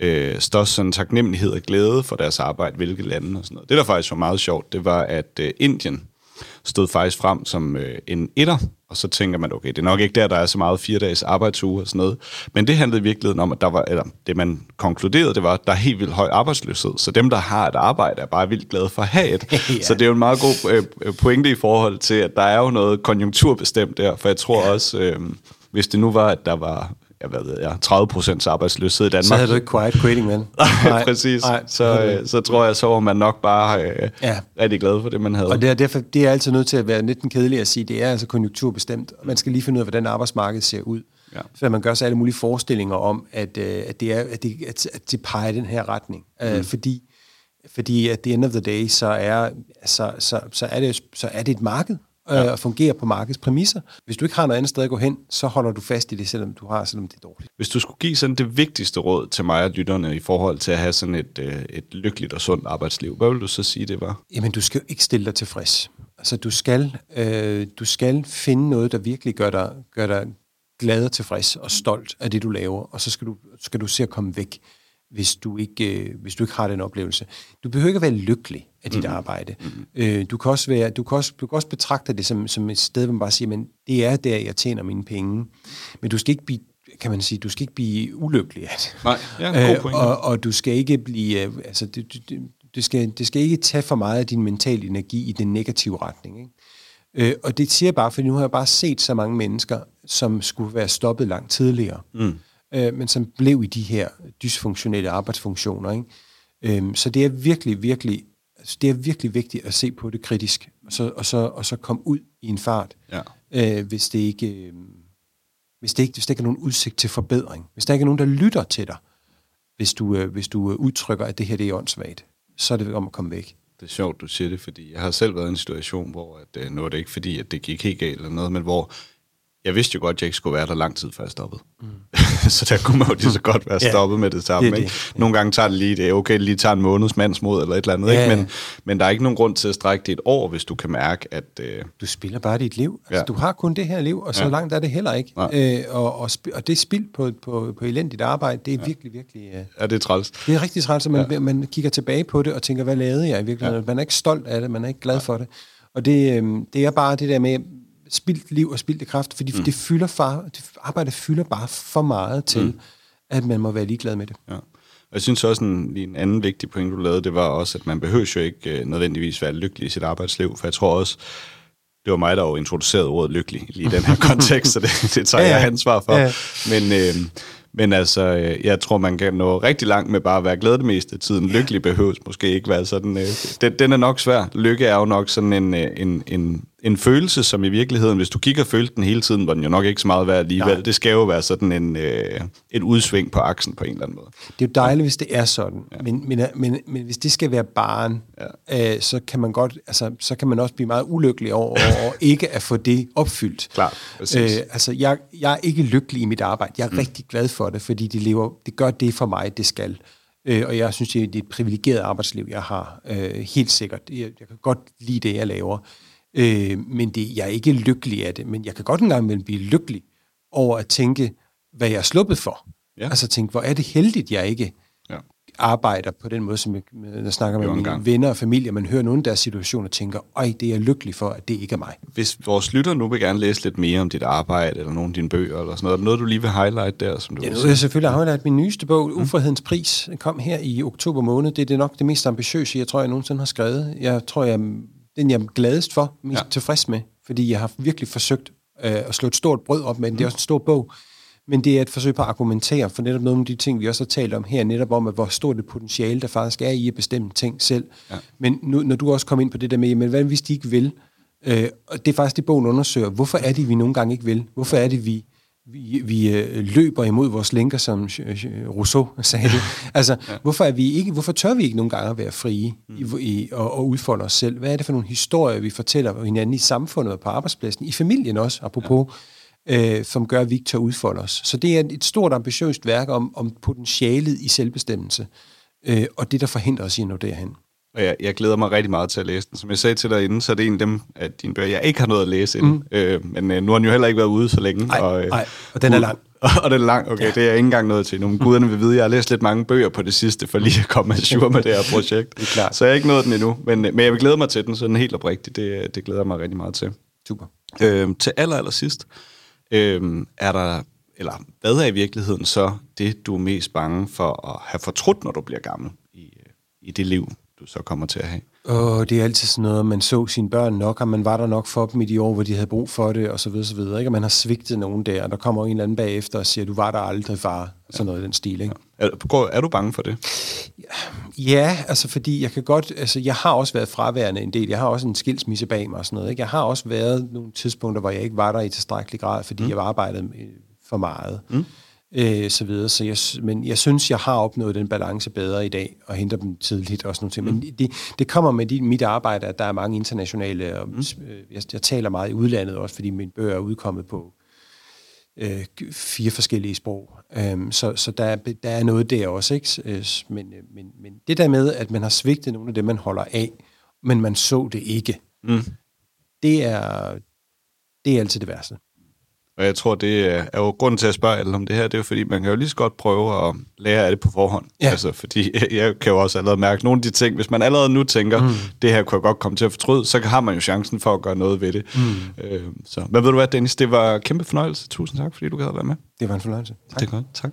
øh, størst sådan taknemmelighed og glæde for deres arbejde, hvilke lande og sådan noget. Det, der faktisk var meget sjovt, det var, at øh, Indien stod faktisk frem som øh, en etter, og så tænker man, okay, det er nok ikke der, der er så meget fire dages arbejdsuge og sådan noget. Men det handlede i virkeligheden om, at der var, eller det man konkluderede, det var, at der er helt vildt høj arbejdsløshed. Så dem, der har et arbejde, er bare vildt glade for at have et. [LAUGHS] ja. Så det er jo en meget god øh, pointe i forhold til, at der er jo noget konjunkturbestemt der, for jeg tror ja. også, øh, hvis det nu var, at der var jeg hvad ved jeg, 30 procents arbejdsløshed i Danmark. Så havde du ikke quiet quitting, vel? [LAUGHS] Nej, præcis. Nej, så, øh, så tror jeg, så var man nok bare øh, ja. rigtig glad for det, man havde. Og det er, derfor, det er altid nødt til at være lidt kedelig at sige, det er altså konjunkturbestemt. Man skal lige finde ud af, hvordan arbejdsmarkedet ser ud. Ja. Så man gør sig alle mulige forestillinger om, at, øh, at, det, er, at, det, at, at det peger i den her retning. Øh, mm. Uh, fordi fordi at the end of the day, så er, så, så, så er, det, så er det et marked, ja. øh, og fungerer på markedets præmisser. Hvis du ikke har noget andet sted at gå hen, så holder du fast i det, selvom du har, selvom det er dårligt. Hvis du skulle give sådan det vigtigste råd til mig og lytterne i forhold til at have sådan et, øh, et lykkeligt og sundt arbejdsliv, hvad vil du så sige, det var? Jamen, du skal jo ikke stille dig tilfreds. Altså, du skal, øh, du skal finde noget, der virkelig gør dig, gør dig glad og tilfreds og stolt af det, du laver, og så skal du, skal du se at komme væk hvis du ikke, øh, hvis du ikke har den oplevelse. Du behøver ikke at være lykkelig af dit mm. arbejde. Mm. Øh, du, kan også være, du, kan også, du kan også betragte det som, som et sted, hvor man bare siger, men det er der, jeg tjener mine penge. Men du skal ikke blive kan man sige, du skal ikke blive ulykkelig af det. Nej, ja, god øh, og, og du skal ikke blive, øh, altså det, det, det, skal, det skal ikke tage for meget af din mentale energi i den negative retning. Ikke? Øh, og det siger jeg bare, for nu har jeg bare set så mange mennesker, som skulle være stoppet langt tidligere. Mm øh, men som blev i de her dysfunktionelle arbejdsfunktioner. Ikke? Øh, så det er virkelig, virkelig, altså det er virkelig vigtigt at se på det kritisk, og så, og så, og så komme ud i en fart, ja. øh, hvis, det ikke, øh, hvis, det ikke, hvis der ikke er nogen udsigt til forbedring. Hvis der ikke er nogen, der lytter til dig, hvis du, øh, hvis du øh, udtrykker, at det her det er åndssvagt, så er det om at komme væk. Det er sjovt, du siger det, fordi jeg har selv været i en situation, hvor at, øh, nu er det ikke fordi, at det gik helt galt eller noget, men hvor jeg vidste jo godt, at jeg ikke skulle være der lang tid, før jeg stoppede. Mm. [LAUGHS] så der kunne man jo lige så [LAUGHS] godt være stoppet ja, med det samme. Det, det, ikke? Nogle gange tager det lige, det er okay, lige tager en måneds mandsmod eller et eller andet, ja, ikke? Men, men der er ikke nogen grund til at strække det et år, hvis du kan mærke, at... Øh... Du spiller bare dit liv. Altså, ja. Du har kun det her liv, og så ja. langt er det heller ikke. Øh, og, og, og det spil på, på, på elendigt arbejde, det er ja. virkelig, virkelig... Øh... Ja, det er træls. Det er rigtig træls, at man, ja. man kigger tilbage på det og tænker, hvad lavede jeg i virkeligheden? Ja. Man er ikke stolt af det, man er ikke glad ja. for det. Og det, øh, det er bare det der med, spildt liv og spildte kraft, fordi mm. det fylder far, det arbejde fylder bare for meget til, mm. at man må være ligeglad med det. Ja. Jeg synes også, en, en anden vigtig point, du lavede, det var også, at man behøver jo ikke uh, nødvendigvis være lykkelig i sit arbejdsliv, for jeg tror også, det var mig, der jo introducerede ordet lykkelig lige i den her [LAUGHS] kontekst, så det, det tager ja, ja. jeg ansvar for. Ja. Men, øh, men altså, øh, jeg tror, man kan nå rigtig langt med bare at være glad det meste af tiden. Lykkelig behøves måske ikke være sådan. Øh, den, den er nok svær. Lykke er jo nok sådan en, øh, en, en, en følelse, som i virkeligheden, hvis du kigger og føler den hele tiden, var den jo nok ikke så meget værd alligevel. Nej. Det skal jo være sådan en, øh, et udsving på aksen på en eller anden måde. Det er jo dejligt, hvis det er sådan. Ja. Men, men, men, men hvis det skal være barn, ja. øh, så kan man godt, altså, så kan man også blive meget ulykkelig over, over [LAUGHS] ikke at få det opfyldt. Klart, øh, altså, jeg, jeg er ikke lykkelig i mit arbejde. Jeg er mm. rigtig glad for det, fordi det, lever, det gør det for mig, det skal. Øh, og jeg synes, det er et privilegeret arbejdsliv, jeg har. Øh, helt sikkert. Jeg, jeg kan godt lide det, jeg laver. Øh, men det, jeg er ikke lykkelig af det. Men jeg kan godt engang mellem blive lykkelig over at tænke, hvad jeg er sluppet for. Ja. Altså tænke, hvor er det heldigt, jeg ikke ja. arbejder på den måde, som jeg, jeg snakker med mine gang. venner og familie. Man hører nogle af deres situationer og tænker, ej, det er jeg lykkelig for, at det ikke er mig. Hvis vores lytter nu vil gerne læse lidt mere om dit arbejde, eller nogle af dine bøger, eller sådan noget, er noget, du lige vil highlight der? Som du ja, nu vil jeg selvfølgelig highlight min nyeste bog, mm. Ufrihedens Pris, kom her i oktober måned. Det er det nok det mest ambitiøse, jeg tror, jeg nogensinde har skrevet. Jeg tror, jeg den jeg er gladest for, mest ja. tilfreds med, fordi jeg har virkelig forsøgt øh, at slå et stort brød op med den. Det er også en stor bog, men det er et forsøg på at argumentere for netop nogle af de ting, vi også har talt om her, netop om, at hvor stort det potentiale, der faktisk er i at bestemme ting selv. Ja. Men nu, når du også kom ind på det der med, men hvad hvis de ikke vil? Øh, og det er faktisk det, bogen undersøger. Hvorfor er det, vi nogle gange ikke vil? Hvorfor er det, vi vi, vi øh, løber imod vores lænker, som Rousseau sagde det. [LAUGHS] Altså, ja. hvorfor, er vi ikke, hvorfor tør vi ikke nogle gange at være frie mm. i, i, og, og udfolde os selv? Hvad er det for nogle historier, vi fortæller hinanden i samfundet og på arbejdspladsen, i familien også, apropos, ja. øh, som gør, at vi ikke tør udfolde os? Så det er et stort, ambitiøst værk om, om potentialet i selvbestemmelse, øh, og det, der forhindrer os i at nå derhen. Og jeg, jeg glæder mig rigtig meget til at læse den. Som jeg sagde til dig inden, så er det en af dem af dine bøger, jeg ikke har noget at læse inden. Mm. Øh, men øh, nu har den jo heller ikke været ude så længe. Nej, og, øh, [LAUGHS] og den er lang. og det er langt. Okay, ja. det er jeg ikke engang nået til nu. Men guderne vil vide, jeg har læst lidt mange bøger på det sidste, for lige at komme sur med det her projekt. [LAUGHS] Det er klart. Så jeg har ikke nået den endnu. Men, men jeg vil glæde mig til den, så den helt oprigtigt. Det, det glæder jeg mig rigtig meget til. Super. Øhm, til aller, aller sidst, øhm, er der, eller hvad er i virkeligheden så det, du er mest bange for at have fortrudt, når du bliver gammel i, øh, i det liv, du så kommer til at have? Og det er altid sådan noget, man så sine børn nok, og man var der nok for dem i de år, hvor de havde brug for det, og så videre, så videre. Ikke? Og man har svigtet nogen der, og der kommer en eller anden bagefter og siger, du var der aldrig, far. Sådan noget i den stil, ikke? Er, går- er du bange for det? Ja, altså fordi jeg kan godt, altså jeg har også været fraværende en del. Jeg har også en skilsmisse bag mig og sådan noget. Ikke? Jeg har også været nogle tidspunkter, hvor jeg ikke var der i tilstrækkelig grad, fordi mm. jeg var arbejdet øh, for meget. Mm. Øh, så videre. Så jeg, men jeg synes, jeg har opnået den balance bedre i dag, og henter dem tidligt og sådan noget. Mm. Men det, det kommer med dit, mit arbejde, at der er mange internationale, og mm. jeg, jeg taler meget i udlandet også, fordi mine bøger er udkommet på øh, fire forskellige sprog. Um, så så der, er- der er noget der også. Ikke? Øh, Men, øh, men, men det der med, at man har svigtet nogle af dem, man holder af, men man så det ikke, Mm. det er, det er altid det værste. Og jeg tror, det er jo grunden til at spørge alle om det her, det er jo fordi, man kan jo lige så godt prøve at lære af det på forhånd. Ja. Altså, fordi [LAUGHS] jeg kan jo også allerede mærke nogle af de ting, hvis man allerede nu tænker, mm. det her kunne jeg godt komme til at fortryde, så har man jo chancen for at gøre noget ved det. Mm. Øh, så, men ved du hvad, Dennis, det var kæmpe fornøjelse. Tusind tak, fordi du gad at være med. Det var en fornøjelse. Tak. Det er godt. Tak.